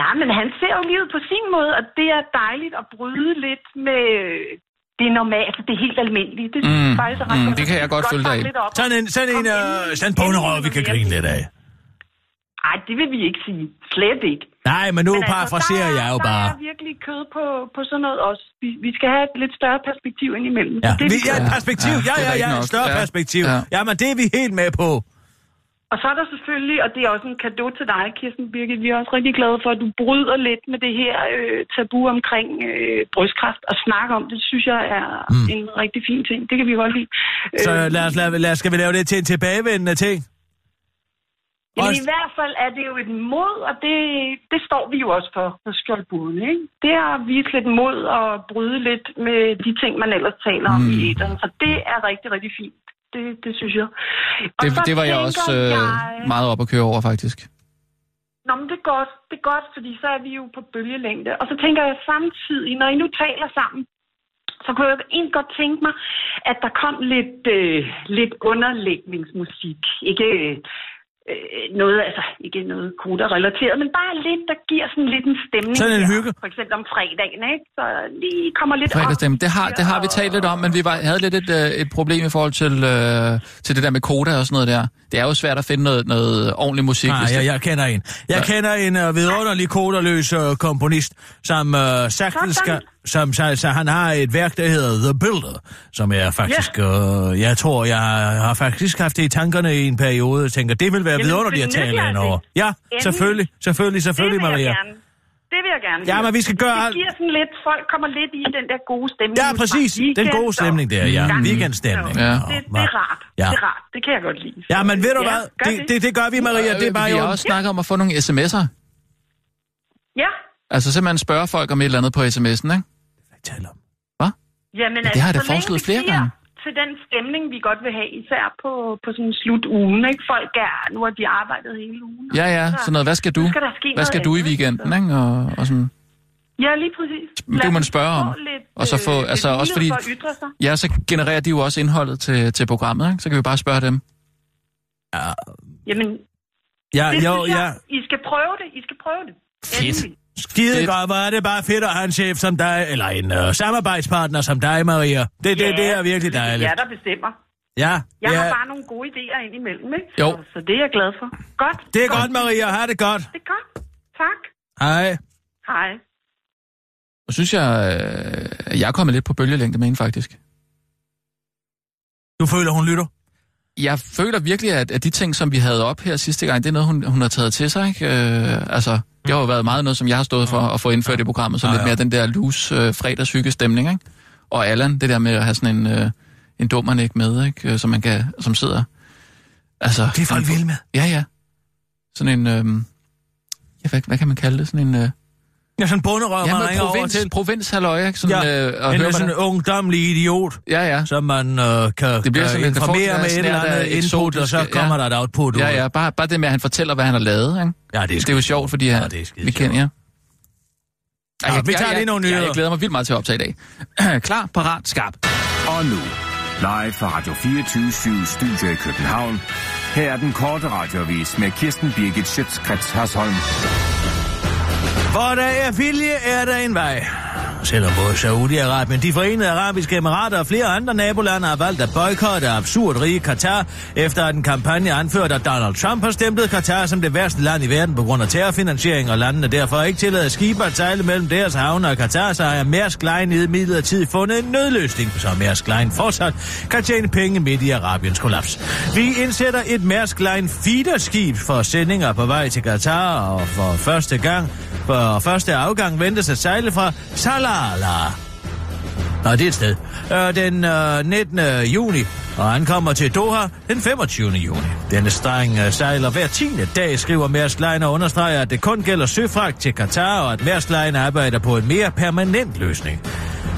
Nej, men han ser jo livet på sin måde, og det er dejligt at bryde lidt med det normale, altså det helt almindelige. Det Mm, faktisk er ret mm, godt. det kan jeg godt følge dig i. lidt op. Sådan en, sådan en, øh, endelig- sådan en bonderøv, vi kan grine lidt af. Nej, det vil vi ikke sige. Slet ikke. Nej, men nu Men altså, parafraserer der, jeg jo Der bare. er virkelig kød på, på sådan noget også. Vi, vi skal have et lidt større perspektiv indimellem. Ja, det, vi, ja, et perspektiv. Ja, Ja, er ja, ja, et større Ja. perspektiv. Ja. Jamen, det er vi helt med på. Og så er der selvfølgelig, og det er også en gave til dig, Kirsten Birgit, vi er også rigtig glade for, at du bryder lidt med det her øh, tabu omkring øh, brystkræft og snakke om det, synes jeg er mm. en rigtig fin ting. Det kan vi godt lide. Så Øh, lad os, lad, lad, skal vi lave det til en tilbagevendende ting? Jamen, Også- i hvert fald er det jo et mod, og det, det står vi jo også for på Skjoldbuden, ikke? Det er at vise lidt mod og bryde lidt med de ting, man ellers taler om i æderen. Så det er rigtig, rigtig fint. Det, det synes jeg. Og Det, det var jeg også øh, jeg- meget op at køre over, faktisk. Nå, men det er godt, det er godt, fordi så er vi jo på bølgelængde. Og så tænker jeg samtidig, når I nu taler sammen, så kunne jeg egentlig godt tænke mig, at der kom lidt, øh, lidt underlægningsmusik. Ikke øh, noget, altså ikke noget koder-relateret, men bare lidt, der giver sådan lidt en stemning. Sådan en hygge. For eksempel om fredagen, ikke? Så lige kommer lidt Fredagsstemme. Det har, det har vi talt lidt om, men vi var, havde lidt et, øh, et problem i forhold til, øh, til det der med koda og sådan noget der. Det er jo svært at finde noget, noget ordentlig musik. Nej, det- jeg, jeg kender en. Jeg Ja. kender en uh, vidunderlig koderløs uh, komponist, som uh, sagtens skal... Som, så, så han har et værk, der hedder The Builder, som er faktisk... Uh, jeg tror, jeg har faktisk haft det i tankerne i en periode. Jeg tænker, det vil være Jamen, vidunderligt at tale ind over. Ja, Endelig. selvfølgelig, selvfølgelig, det selvfølgelig, vil Maria. Det vil jeg gerne. Ja, men vi skal gøre Det giver sådan lidt, folk kommer lidt i den der gode stemning. Ja, præcis. Weekend Den gode stemning der, ja. gang. Weekendstemning. Ja. Det, det er rart. Ja. Det er rart. Det kan jeg godt lide. Ja, men ved du Ja, hvad? gør Det, det, det gør vi, Maria. Det er bare vi jo... har også snakket om at få nogle sms'er. Ja, Altså simpelthen spørge folk om et eller andet på sms'en, ikke? Hvad taler om? Jamen, Ja, det har jeg da så længe foreslået vi flere gange. Til den stemning, vi godt vil have, især på, på sådan en slut ugen, ikke? Folk er, nu har de arbejdet hele ugen. Ja, ja, sådan noget. Hvad skal du? Skal der ske Hvad skal noget du i weekenden, så- ikke? Og, og sådan. Ja, lige præcis. Men det Lad må man spørge om. Lidt, Og så få- øh, altså, også fordi- For at ytre sig. Ja, så genererer de jo også indholdet til, til programmet, ikke? Så kan vi bare spørge dem. Ja, Jamen, ja, det jo, jeg, ja. I skal prøve det. I skal prøve det. Fedt. Endelig. Skide Fedt. godt, hvor er det bare fedt at have en chef som dig, eller en øh, samarbejdspartner som dig, Maria. Det, det, Ja, det er virkelig Det er dejligt. jer, der bestemmer. Ja, Jeg ja. har bare nogle gode idéer ind imellem, ikke? Jo. Så, så det er jeg glad for. Godt. Det er godt, Maria. Ha' det godt. Det er godt. Tak. Hej. Hej. Og synes jeg, øh, at jeg er kommet lidt på bølgelængde med hende, faktisk. Du føler, hun lytter? Jeg føler virkelig, at, at de ting, som vi havde op her sidste gang, det er noget, hun, hun har taget til sig, ikke? Øh, altså, det har jo været meget noget, som jeg har stået for at få indført i programmet, så Ja, lidt ja. mere den der loose øh, fredagshygge stemning, ikke? Og Allan, det der med at have sådan en, øh, en dummernik med, ikke? Øh, Som man kan, som sidder... Altså, Det er folk vilde med. Ja, ja. Sådan en... Øh, ja, hvad, hvad kan man kalde det? Sådan en... Øh, Ja, sådan bunderøv, ja, man ringer over provins, til. provins halløj, ikke? Sådan, Ja, øh, og en høre, sådan en ungdomlig idiot, Ja, ja. som man øh, kan, Det bliver kan sådan lidt- det får informere med et eller andet input, og så kommer ja. der et output. Ja, ja. Bare, bare det med, at han fortæller, hvad han har lavet, ikke? Ja, det er, Det er jo sjovt, fordi han, det er skide vi kender jer. Nå, vi tager lige nogle jeg, nyheder. jeg glæder mig vildt meget til at optage i dag. Klar, parat, skarp. Og nu, live fra Radio 24 Studio i København. Her er den korte radiovis med Kirsten Birgit Schøtzgrads Hasholm. Hvor der er vilje, er der en vej. Selvom både Saudi-Arabien, de forenede arabiske emirater og flere andre nabolande har valgt at boykotte absurd rige Katar, efter at en kampagne anført af Donald Trump har stemplet Katar som det værste land i verden på grund af terrorfinansiering, og landene derfor ikke tillader skibe at sejle mellem deres havne og Katar, så har Mærsk Line i midlertid fundet en nødløsning, så Mærsk Line fortsat kan tjene penge midt i Arabiens kollaps. Vi indsætter et Mærsk Line feederskib for sendinger på vej til Katar, og for første gang, for første afgang ventes at sejle fra Salalah. Nå, det er et sted. Øh, den øh, 19. juni, og ankommer til Doha den 25. juni. Denne streng øh, sejler hver 10. dag, skriver Mærsk Line og understreger, at det kun gælder søfragt til Katar, og at Mærsk Line arbejder på en mere permanent løsning.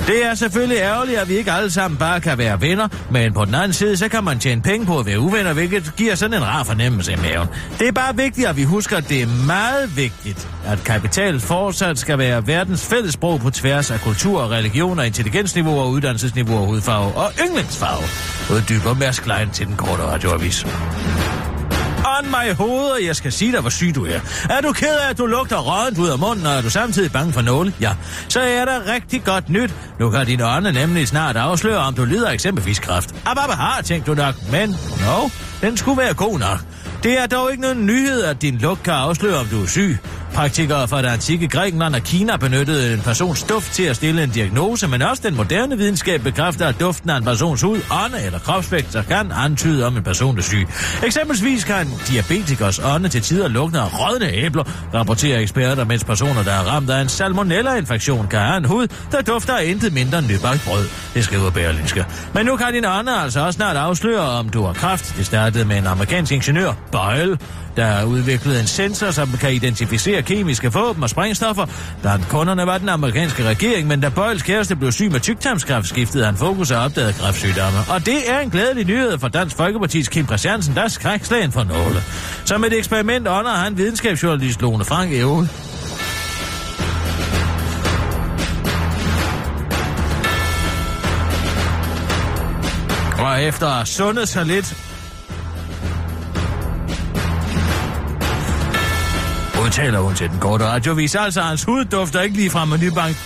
Det er selvfølgelig ærgerligt, at vi ikke alle sammen bare kan være venner, men på den anden side, så kan man tjene penge på at være uvenner, hvilket giver sådan en rar fornemmelse i maven. Det er bare vigtigt, at vi husker, at det er meget vigtigt, at kapital fortsat skal være verdens fælles sprog på tværs af kultur, religioner, intelligensniveauer, uddannelsesniveauer, hudfarve og yndlingsfarve. Uddyber Mærsk Klein til den korte radioavis. On my og jeg skal sige dig, hvor syg du er. Er du ked af, at du lugter rådent ud af munden, og er du samtidig bange for nåle? Ja, så er der rigtig godt nyt. Nu kan dine ånde nemlig snart afsløre, om du lider eksempelvis kræft. Ababa har, tænkt du nok, men no, den skulle være god nok. Det er dog ikke nogen nyhed, at din lugt kan afsløre, om du er syg. Praktikere fra det antikke Grækenland og Kina benyttede en persons duft til at stille en diagnose, men også den moderne videnskab bekræfter, at duften af en persons hud, ånde eller kropsvægt kan antyde, om en person er syg. Eksempelvis kan diabetikers ånde til tider lugte af rådne æbler, rapporterer eksperter, mens personer, der er ramt af en salmonella-infektion, kan have en hud, der dufter af intet mindre end nybagt brød. Det skriver Berlingske. Men nu kan din ånde altså også snart afsløre, om du har kræft. Det startede med en amerikansk ingeniør, Boyle, der har udviklet en sensor, som kan identificere kemiske våben og sprængstoffer. Blandt kunderne var den amerikanske regering, men da Bøjls kæreste blev syg med tyktarmskræft, skiftede han fokus og opdagede kræftsygdomme. Og det er en glædelig nyhed for Dansk Folkeparti's Kim Christiansen, der er skrækslagen for nåle. Som et eksperiment ånder han videnskabsjournalist Lone Frank Evel. Og efter at sundet sig lidt, udtaler hun til den korte radiovis. Altså, hans hud dufter ikke lige fra menubank.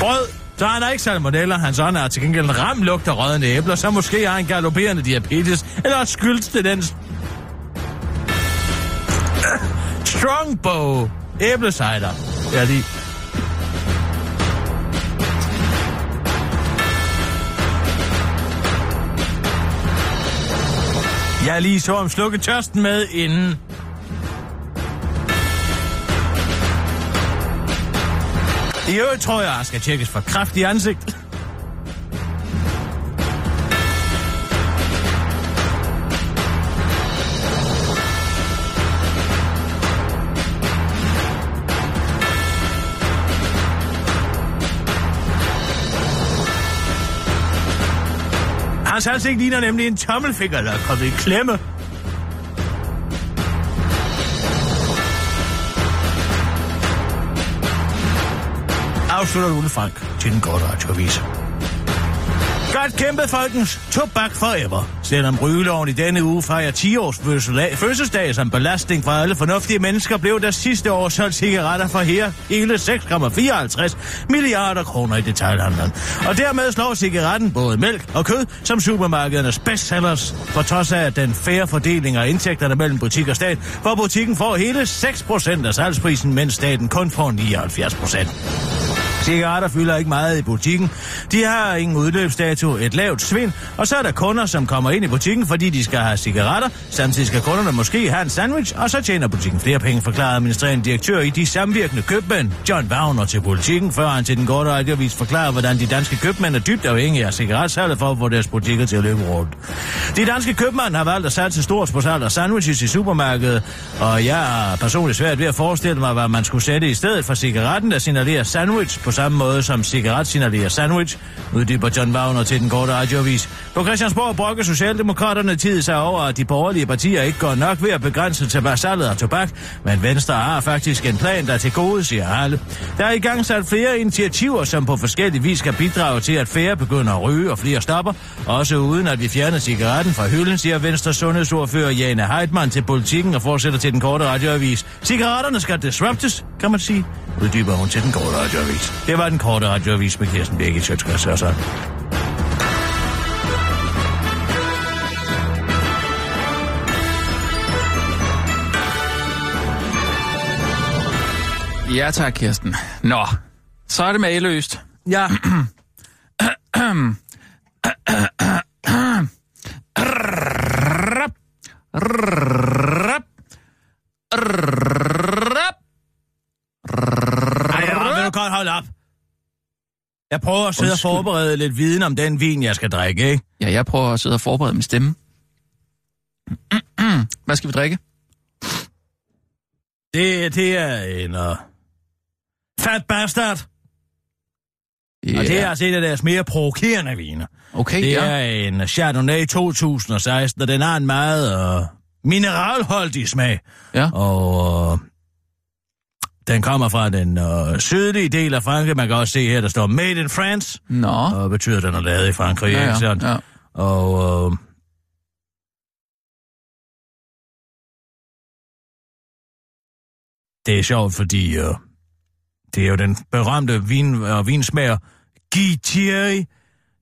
Brød, så han er ikke salmonella. Hans ånd er til gengæld en ram lugt af rødende æbler, så måske har han galopperende diabetes, eller skyldes det den... Strongbow æblecider. Ja, lige. Jeg lige så om slukke tørsten med inden. I øvrigt tror jeg, jeg skal tjekkes for kraft i ansigt. Hans ansigt ligner nemlig en tommelfinger, der er kommet i klemme. Afslutter Ole Frank til den korte radioavis. Godt kæmpet, folkens. Tobak forever. Selvom rygeloven i denne uge fejrer 10 års fødselsdag, fødselsdag som belastning for alle fornuftige mennesker, blev der sidste år solgt cigaretter for her hele 6,54 milliarder kroner i detailhandlen. Og dermed slår cigaretten både mælk og kød som supermarkedernes bestsellers, for trods af den færre fordeling af indtægterne mellem butik og stat, hvor butikken får hele 6% af salgsprisen, mens staten kun får 79%. Cigaretter fylder ikke meget i butikken. De har ingen udløbsdato, et lavt svind, og så er der kunder, som kommer ind i butikken, fordi de skal have cigaretter. Samtidig skal kunderne måske have en sandwich, og så tjener butikken flere penge, forklarede administrerende direktør i de samvirkende købmænd, John Wagner til politikken, før han til den korte radiovis forklarer, hvordan de danske købmænd er dybt afhængige af cigaretsalget for at få deres butikker til at løbe rundt. De danske købmænd har valgt at satse stort på salg af sandwiches i supermarkedet, og jeg er personligt svært ved at forestille mig, hvad man skulle sætte i stedet for cigaretten, der signalerer sandwich på på samme måde som cigaret signalerer sandwich, uddyber John Wagner til den korte radiovis. På Christiansborg brokker Socialdemokraterne tid sig over, at de borgerlige partier ikke går nok ved at begrænse til salget af tobak, men Venstre har faktisk en plan, der til gode, siger alle. Der er i gang sat flere initiativer, som på forskellige vis kan bidrage til, at færre begynder at ryge og flere stopper, også uden at vi fjerner cigaretten fra hylden, siger Venstre sundhedsordfører Jane Heidmann til politikken og fortsætter til den korte radioavis. Cigaretterne skal disruptes, kan man sige, uddyber hun til den korte radioavis. Det var den korte radioavis med Kirsten Birgit Sjøtskreds og så. Ja tak, Kirsten. Nå, så er det mageløst. Ja, ej, ja, vil du godt holde op. Jeg prøver at sidde og Undskyld. forberede lidt viden om den vin, jeg skal drikke, ikke? Ja, jeg prøver at sidde og forberede min stemme. Hvad skal vi drikke? Det, det er en uh, fat bastard. Ja. Og det er altså en af deres mere provokerende viner. Okay, Det ja. er en Chardonnay 2016, og den har en meget uh, mineralholdig smag. ja. Og uh, den kommer fra den uh, sydlige del af Frankrig. Man kan også se her, der står Made in France. Nå. Og betyder, at den er lavet i Frankrig, Ja, ikke ja, sandt? ja. Og uh, det er sjovt, fordi uh, det er jo den berømte vin, uh, vinsmager Guy Thierry,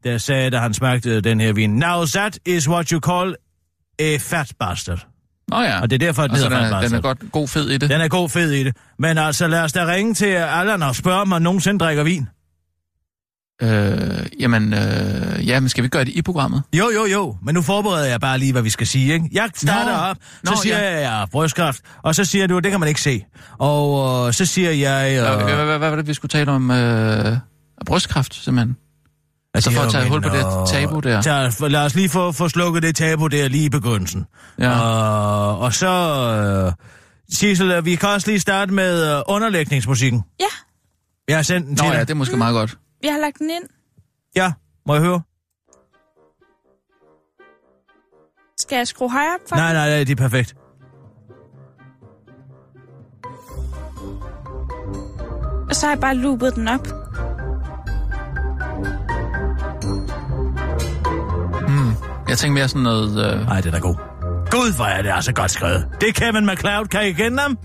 der sagde, da han smagte den her vin, Now that is what you call a fat bastard. Nå ja. Og det er derfor, den altså, den, er, den er godt god fed i det. Den er god fed i det. Men altså, lad os da ringe til Allan og spørge, om han nogensinde drikker vin. Øh, jamen, øh, ja, men skal vi gøre det i programmet? Jo, jo, jo. Men nu forbereder jeg bare lige, hvad vi skal sige, ikke? Jeg starter Nå. op, så Nå, siger ja. jeg, jeg brystkræft, og så siger du, det kan man ikke se. Og øh, så siger jeg... Øh, hvad var det, vi skulle tale om? Øh, brystkræft, simpelthen. Altså for at tage hul på det tabu der. Tag, lad os lige få, få slukket det tabu der lige i begyndelsen. Ja. Og, og så... Øh, Sissel, vi kan også lige starte med øh, underlægningsmusikken. Ja, Jeg har sendt den Nå til ja, dig. det er måske meget godt. jeg har lagt den ind. Ja, må jeg høre? Skal jeg skrue højere op for Nej, nej, nej, det er perfekt. Og så har jeg bare loopet den op. Jeg tænker mere sådan noget... Øh, Nej, den er god. Gud, hvor er det altså godt skrevet. Det er Kevin McLeod. Kan I kende ham?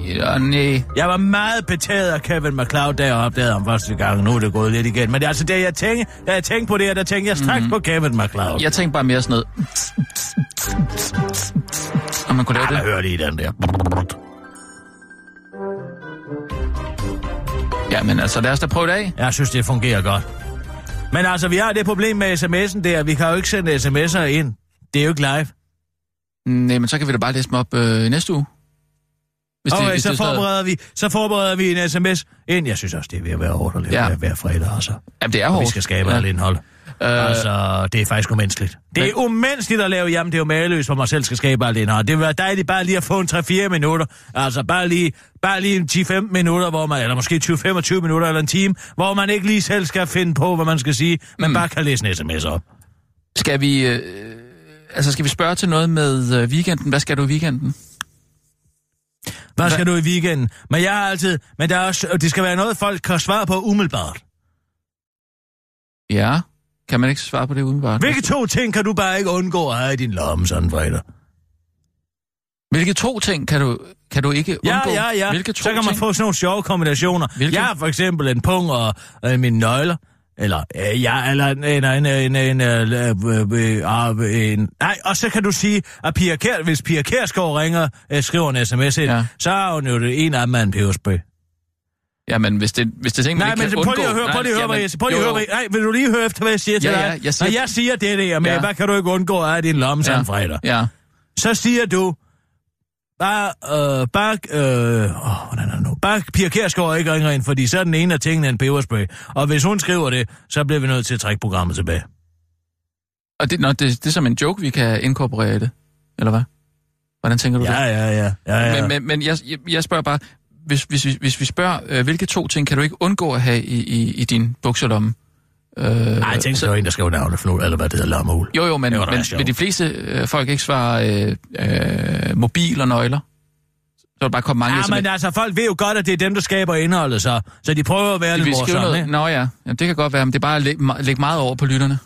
ja, nej. Jeg var meget betaget af Kevin McLeod, da jeg opdagede ham første gang. Nu er det gået lidt igen. Men det er altså det, jeg tænkte, da jeg tænkte på det her, der tænkte jeg straks mm-hmm. på Kevin McLeod. Jeg tænker bare mere sådan noget... Om man kunne lave det. hvad hører lige den der? Ja, men altså, lad os da prøve det af. Jeg synes, det fungerer godt. Men altså, vi har det problem med sms'en der. Vi kan jo ikke sende sms'er ind. Det er jo ikke live. Nej, men så kan vi da bare læse dem op øh, næste uge. Hvis Okay, hvis så stadig- forbereder, vi, så forbereder vi en sms ind. Jeg synes også, det er ved at være hårdt at lave Ja. hver fredag, altså. Jamen, det er Og hårdt. vi skal skabe ja. alt indhold. Øh, Altså, det er faktisk umenneskeligt. Det er umenneskeligt at lave, jamen det er jo mageløst, hvor man selv skal skabe alt indhold. Det vil være dejligt bare lige at få en 3-4 minutter. Altså bare lige, bare lige en 10-15 minutter, hvor man, eller måske 20-25 minutter eller en time, hvor man ikke lige selv skal finde på, hvad man skal sige, men Mm. bare kan læse en sms op. Skal vi, øh, altså skal vi spørge til noget med øh, weekenden? Hvad skal du i weekenden? Hvad skal du i weekenden? Men jeg har altid... Men der er også, det skal være noget, folk kan svare på umiddelbart. Ja, kan man ikke svare på det umiddelbart? Hvilke to ting kan du bare ikke undgå at have i din lomme sådan fredag? Hvilke to ting kan du, kan du ikke Ja, undgå? ja, ja. Hvilke to Så kan man ting? få sådan nogle sjove kombinationer. Hvilke? Jeg har for eksempel en pung og øh, mine nøgler. Eller, øh, ja, eller en, en, en, en, en, øh, øh, øh, en, nej, og så kan du sige, at Pia Kær, hvis Pia Kærsgaard ringer, øh, skriver en sms ind, Ja. ja. så har hun jo det en af dem en peberspray. Ja, men hvis det, hvis det er ting, man Nej, ikke men kan prøv lige at høre, prøv lige at høre, jamen, hvad jeg siger. Prøv lige at høre, hvad, nej, vil du lige høre efter, hvad jeg siger til Ja, dig? ja, jeg siger- Når jeg siger det der med, Ja. ja. hvad kan du ikke undgå af din lomme Ja. fredag? Ja, Så siger du, bare, øh, bare, øh, åh, hvordan er det nu? Bare Pia Kjærsgaard ikke ringer ind, fordi så er den ene af tingene en peberspray. Og hvis hun skriver det, så bliver vi nødt til at trække programmet tilbage. og det, nå, det, det er som en joke, vi kan inkorporere i det, eller hvad? Hvordan tænker du Ja, det? ja, ja. ja, ja. Men, men, men jeg, jeg, jeg spørger bare, hvis, hvis, vi- hvis vi spørger, øh, hvilke to ting kan du ikke undgå at have i, i, i din bukselomme? Øh, Nej, jeg tænkte, så... en, der skal jo navne for nu, eller hvad det hedder, lammerhul. Jo, jo, men, var da men vil de fleste øh, folk ikke svare øh, øh, mobil og nøgler? Så er der bare komme mange Ja, men altså, folk ved jo godt, at det er dem, der skaber indholdet, så, så de prøver at være de lidt vil morsomme, noget. Nå ja. ja, det kan godt være, men det er bare at me- lægge meget over på lytterne.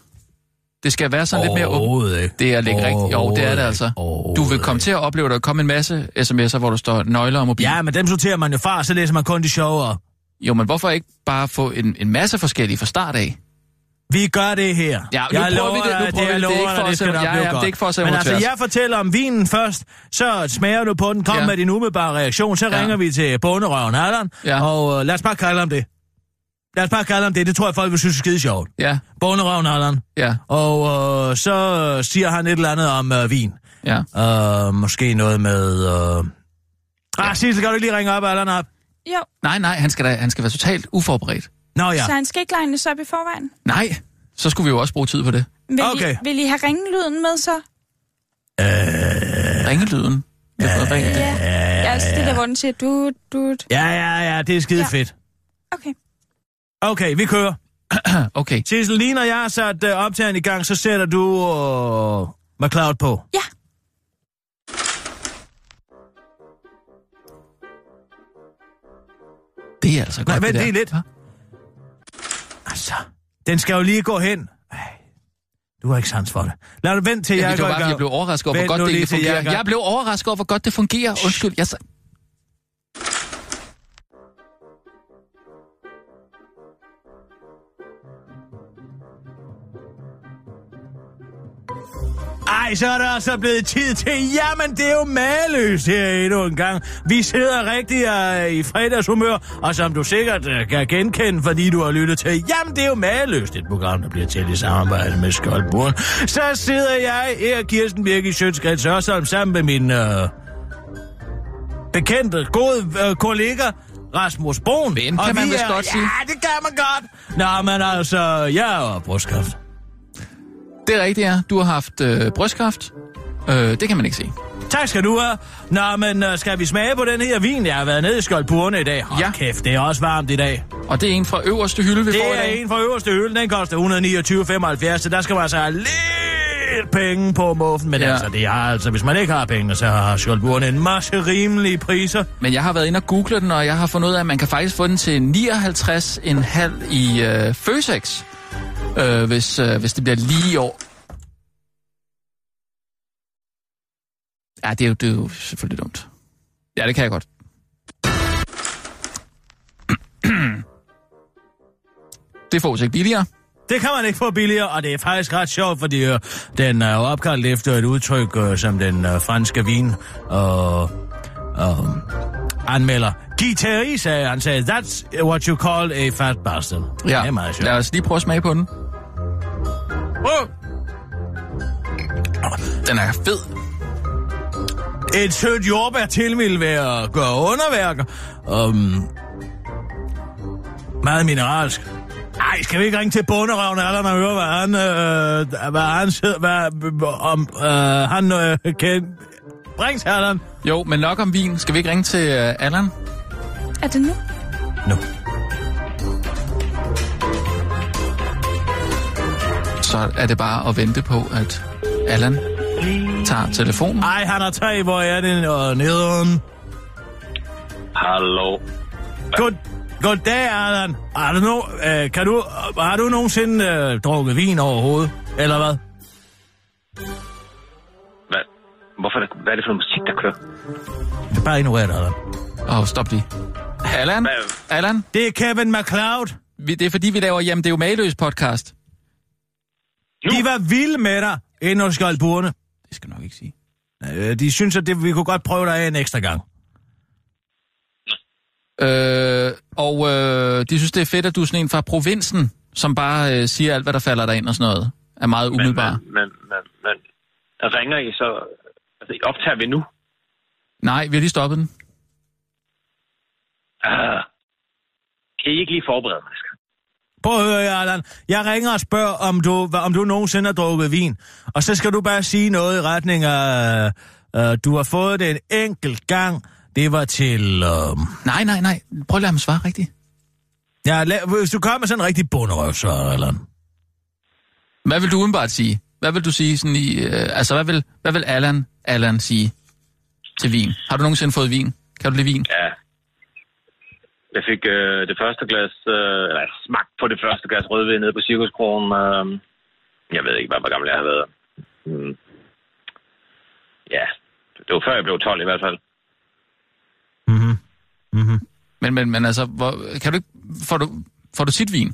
Det skal være sådan lidt mere åbent. Det er at lægge rigtigt. Jo, det er det altså. Du vil komme til at opleve, at der kommer en masse sms'er, hvor der står nøgler og mobil. Ja, men dem sorterer man jo fra, så læser man kun de sjovere. Jo, men hvorfor ikke bare få en, en masse forskellige fra start af? Vi gør det her. Ja, nu jeg prøver vi det. Nu prøver vi det. Det er ikke for at sætte- nok ja, blive ja, det er godt. ikke for at sætte Men altså, jeg fortæller om vinen først, så smager du på den, kom Ja. med din umiddelbare reaktion, så Ja. ringer vi til bonderøven Allan, Ja. og uh, lad os bare kalde ham det. Lad os bare kalde ham det, det tror jeg, folk vil synes er skide sjovt. Ja, Bonderøven Allan. ja, Og uh, så siger han et eller andet om uh, vin. ja. Uh, måske noget med... Uh... Ah, Sissel, kan du ikke lige ringe op, Allan op? Jo, Nej, nej, han skal, da, han skal være totalt uforberedt. Nå ja. ja. så han skal ikke legnes op i forvejen. Nej, så skulle vi jo også bruge tid på det. Vil, Okay. I, vil I have ringelyden med så? Ringelyden. Ja, ringe. Ja. ja altså det der, hvor den siger du, du. Ja, ja, ja, det er skide Ja. ja. fedt. Okay. Okay, vi kører. Okay. Sissel, lige når jeg har sat uh, optageren i gang, så sætter du uh, McCloud på. Ja. Det er altså Nej, godt, vent det lige lidt. Hva? Altså, den skal jo lige gå hen. Ej, du har ikke sans for det. Lad det vente til, Ja, jeg går i gang. jeg blev overrasket over, hvor godt det jeg er fungerer. gang. Jeg blev overrasket over, hvor godt det fungerer. Undskyld, jeg... sa- Ej, så er der altså blevet tid til, jamen det er jo maløst her endnu en gang. Vi sidder rigtig uh, i fredagshumør, og som du sikkert uh, kan genkende, fordi du har lyttet til, jamen det er jo maløst, et program, der bliver til i samarbejde med Skoldbrun. Så sidder jeg her, Kirsten Birk i Sjøtskreds Hørsholm, sammen med min uh, bekendte, gode uh, kollega, Rasmus Brun. Ven, Og kan man vi vist er- godt sige. Ja, det kan man godt. Nå, men altså, jeg har brystkræft. Det er rigtigt, ja. Du har haft øh, brystkræft. Øh, det kan man ikke se. Tak skal du have. Nå, men uh, skal vi smage på den her vin? Jeg har været nede i Skoldburne i dag. Hold Ja. kæft, det er også varmt i dag. Og det er en fra øverste hylde, vi får i Det er dag. en fra øverste hylde. Den koster 129,75, så der skal man altså lidt penge på muffen. Men Ja. altså, det er altså, hvis man ikke har penge, så har Skoldburne en masse rimelige priser. Men jeg har været inde og google den, og jeg har fundet ud af, at man kan faktisk få den til 59,5 i øh, Føtex, øh, hvis, øh, hvis det bliver lige i år. Ja, det er, jo, det er jo selvfølgelig dumt. Ja, det kan jeg godt. Det får sig ikke billigere. Det kan man ikke få billigere, og det er faktisk ret sjovt, fordi øh, den er jo opkaldt efter et udtryk, øh, som den øh, franske vin og øh, anmelder. Guy Thierry sagde, han sagde, that's what you call a fat bastard. Ja, Det er meget sjovt. lad os lige prøve at smage på den. Oh! Den er fed. Et sødt jordbær til vil være at gøre underværker. Um, meget mineralsk. Ej, skal vi ikke ringe til bunderøven Allan og høre, hvad han, øh, hvad han sidder, hvad, om, øh, han øh, kan... Brings Allan. Jo, men nok om vin. Skal vi ikke ringe til øh, Allan? Er det nu? Nu. Så er det bare at vente på, at Allan tager telefonen. Ej, han har tre, hvor er det og nederen. Hallo. God, goddag, Allan. Har du, no, øh, kan du, har du nogensinde øh, drukket vin overhovedet? Eller hvad? Hvad? Hvorfor er det, hvad er det for noget musik, der kører? Det er bare ignorer det, Allan. Åh, oh, stop lige. Allan? Allan? Det er Kevin McCloud. Vi, det er fordi, vi laver Jamen, det er jo maløs podcast. De var vilde med dig inde hos Skoldburene. Det skal jeg nok ikke sige. Øh, de synes, at det, vi kunne godt prøve dig af en ekstra gang. Øh, og øh, de synes, det er fedt, at du er sådan en fra provinsen, som bare øh, siger alt, hvad der falder dig ind og sådan noget. Er meget umiddelbar. Men, men, men, men, men ringer I så... Altså, optager vi nu? Nej, vi har lige stoppet den. Uh, kan I ikke lige forberede mig? Asger? Prøv at høre, Allan. Jeg ringer og spørger, om du, om du nogensinde har drukket vin. Og så skal du bare sige noget i retning af, øh, du har fået det en enkelt gang. Det var til... Øh, Nej, nej, nej. Prøv at lade ham svare rigtigt. ja, la- hvis du kommer med sådan en rigtig bunderøv, så, Allan. Hvad vil du umiddelbart sige? Hvad vil du sige sådan i... Øh, altså, hvad vil, hvad vil Allan, Allan sige til vin? Har du nogensinde fået vin? Kan du lide vin? Ja. Jeg fik øh, det første glas... Øh, eller smagt på det første glas rødvin nede på Cirkuskronen. Øh, jeg ved ikke, hvad, hvor gammel jeg har været. Mm. Ja, det var før jeg blev 12 i hvert fald. Mhm. Mhm. Men, men, men altså, hvor, kan du ikke... Får du, får du sit vin?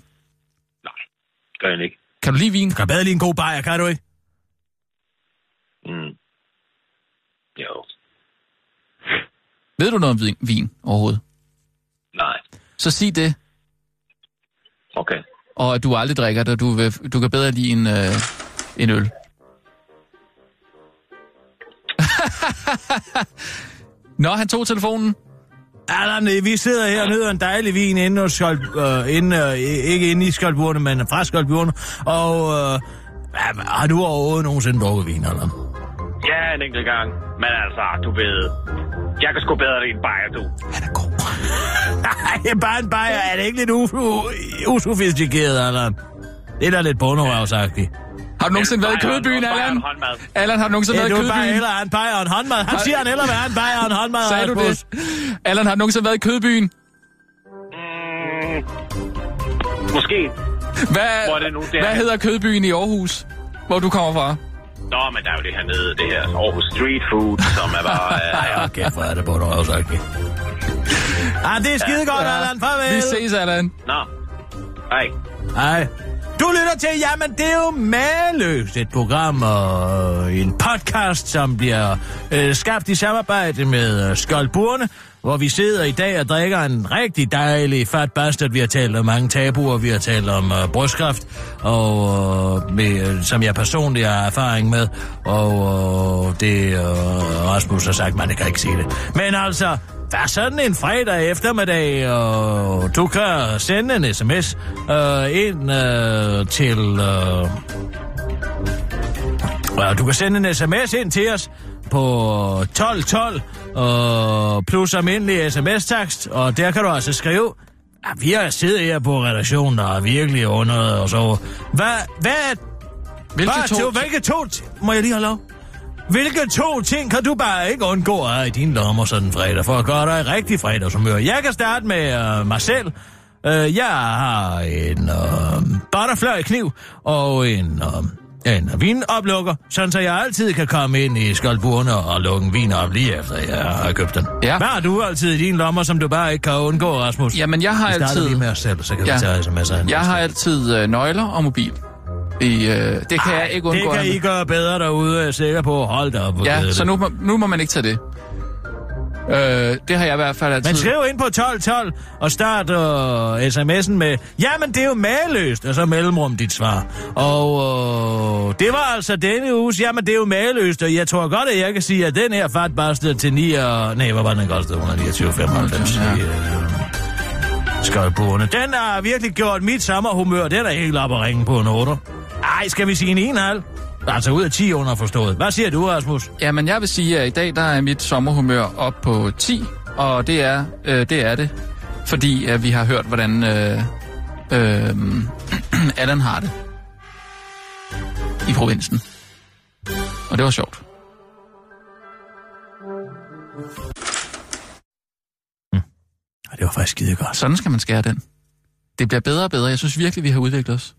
Nej, gør jeg ikke. Kan du lide vin? Du kan bedre lige en god bajer, kan du ikke? Mm. Jo, Ved du noget om vin, vin overhovedet? Så sig det, Okay. og at du aldrig drikker det, du, vil, du kan bedre lide en, øh, en øl. Nå, han tog telefonen. Allan, øh, vi sidder her og nyder en dejlig vin inde hos Skold, øh, inde, øh, ikke inde i Skoldburene, men fra Skoldburene. Og øh, har du overhovedet nogensinde drukket vin, Allan? Ja, en enkelt gang. Men altså, du ved... Jeg kan sgu bedre lide en bajer, du. Han er god. Nej, bare en bajer. Er det ikke lidt usofistikeret, Allan? Det er da lidt bunderøvsagtigt. Har du nogensinde været i Kødbyen, Allan? Allan, har du nogensinde været i bare Kødbyen? hellere have en bajer og en håndmad. Han siger, han hellere vil have en bajer og en håndmad. Sagde du det? Allan, har du nogensinde været i Kødbyen? Mm, måske. Hvad, Hvor er det nu, det er hvad hedder Kødbyen i Aarhus, hvor du kommer fra? Nå, men der er jo det her nede, det her Aarhus Street Food, som er bare... Ej, Øh, okay, hvor er det bunderøvsagtigt. Ah, det er skide godt, Allan. Farvel. Vi ses, Allan. Nå, hej. Hej. Du lytter til, jamen det er jo maløst et program og en podcast, som bliver øh, skabt i samarbejde med øh, Skoldburne, hvor vi sidder i dag og drikker en rigtig dejlig fat bastard. Vi har talt om mange tabuer, vi har talt om øh, brystkræft, og, øh, med, øh, som jeg personligt har erfaring med, og øh, det øh, Rasmus har sagt, man kan ikke sige det. Men altså, Vær sådan en fredag eftermiddag, og du kan sende en sms øh, ind øh, til... Øh, du kan sende en sms ind til os på 1212 øh, plus almindelig sms-takst, og der kan du altså skrive, at vi har siddet her på redaktionen og er virkelig under og så. Hvad, hvad, Hvilke hvad, to, hvilke to, må jeg lige have lov? Hvilke to ting kan du bare ikke undgå at i dine lommer sådan en fredag, for at gøre dig rigtig fredagshumør? Jeg kan starte med uh, mig selv. Uh, jeg har en uh, butterfly-kniv og en, uh, en vinoplukker, sådan så jeg altid kan komme ind i skoldburene og lukke en vin op lige efter, jeg har købt den. Ja. Hvad har du altid i dine lommer, som du bare ikke kan undgå, Rasmus? Jamen, jeg har Vi starter altid... lige med os selv, så kan ja. Vi tage sms'er. Jeg har altid øh, nøgler og mobil. I, øh, det kan jeg ikke undgå. Det kan I gøre bedre derude, er jeg sikker på. Hold da op. hvor Ja, så nu, må- nu må man ikke tage det. Øh, det har jeg i hvert fald altid. Men skriv ind på 1212 og start uh, sms'en med, jamen det er jo maløst, og så mellemrum dit svar. Og uh, det var altså denne uges, jamen det er jo maløst, og jeg tror godt, at jeg kan sige, at den her fart bare til 9 og... Nej, hvad var den kostet? 129,95 Ja. i uh, Skoldburene. Den har virkelig gjort mit sommerhumør, den er helt op at ringe på en 8. Ej, skal vi sige en 1,5? Altså ud af 10 underforstået. Hvad siger du, Rasmus? Jamen, jeg vil sige, at i dag der er mit sommerhumør op på 10, og det er, øh, det, er det, fordi at vi har hørt, hvordan øh, øh, Allan har det. i provinsen. Og det var sjovt. Og det var faktisk skide godt. Sådan skal man skære den. Det bliver bedre og bedre. Jeg synes virkelig, vi har udviklet os.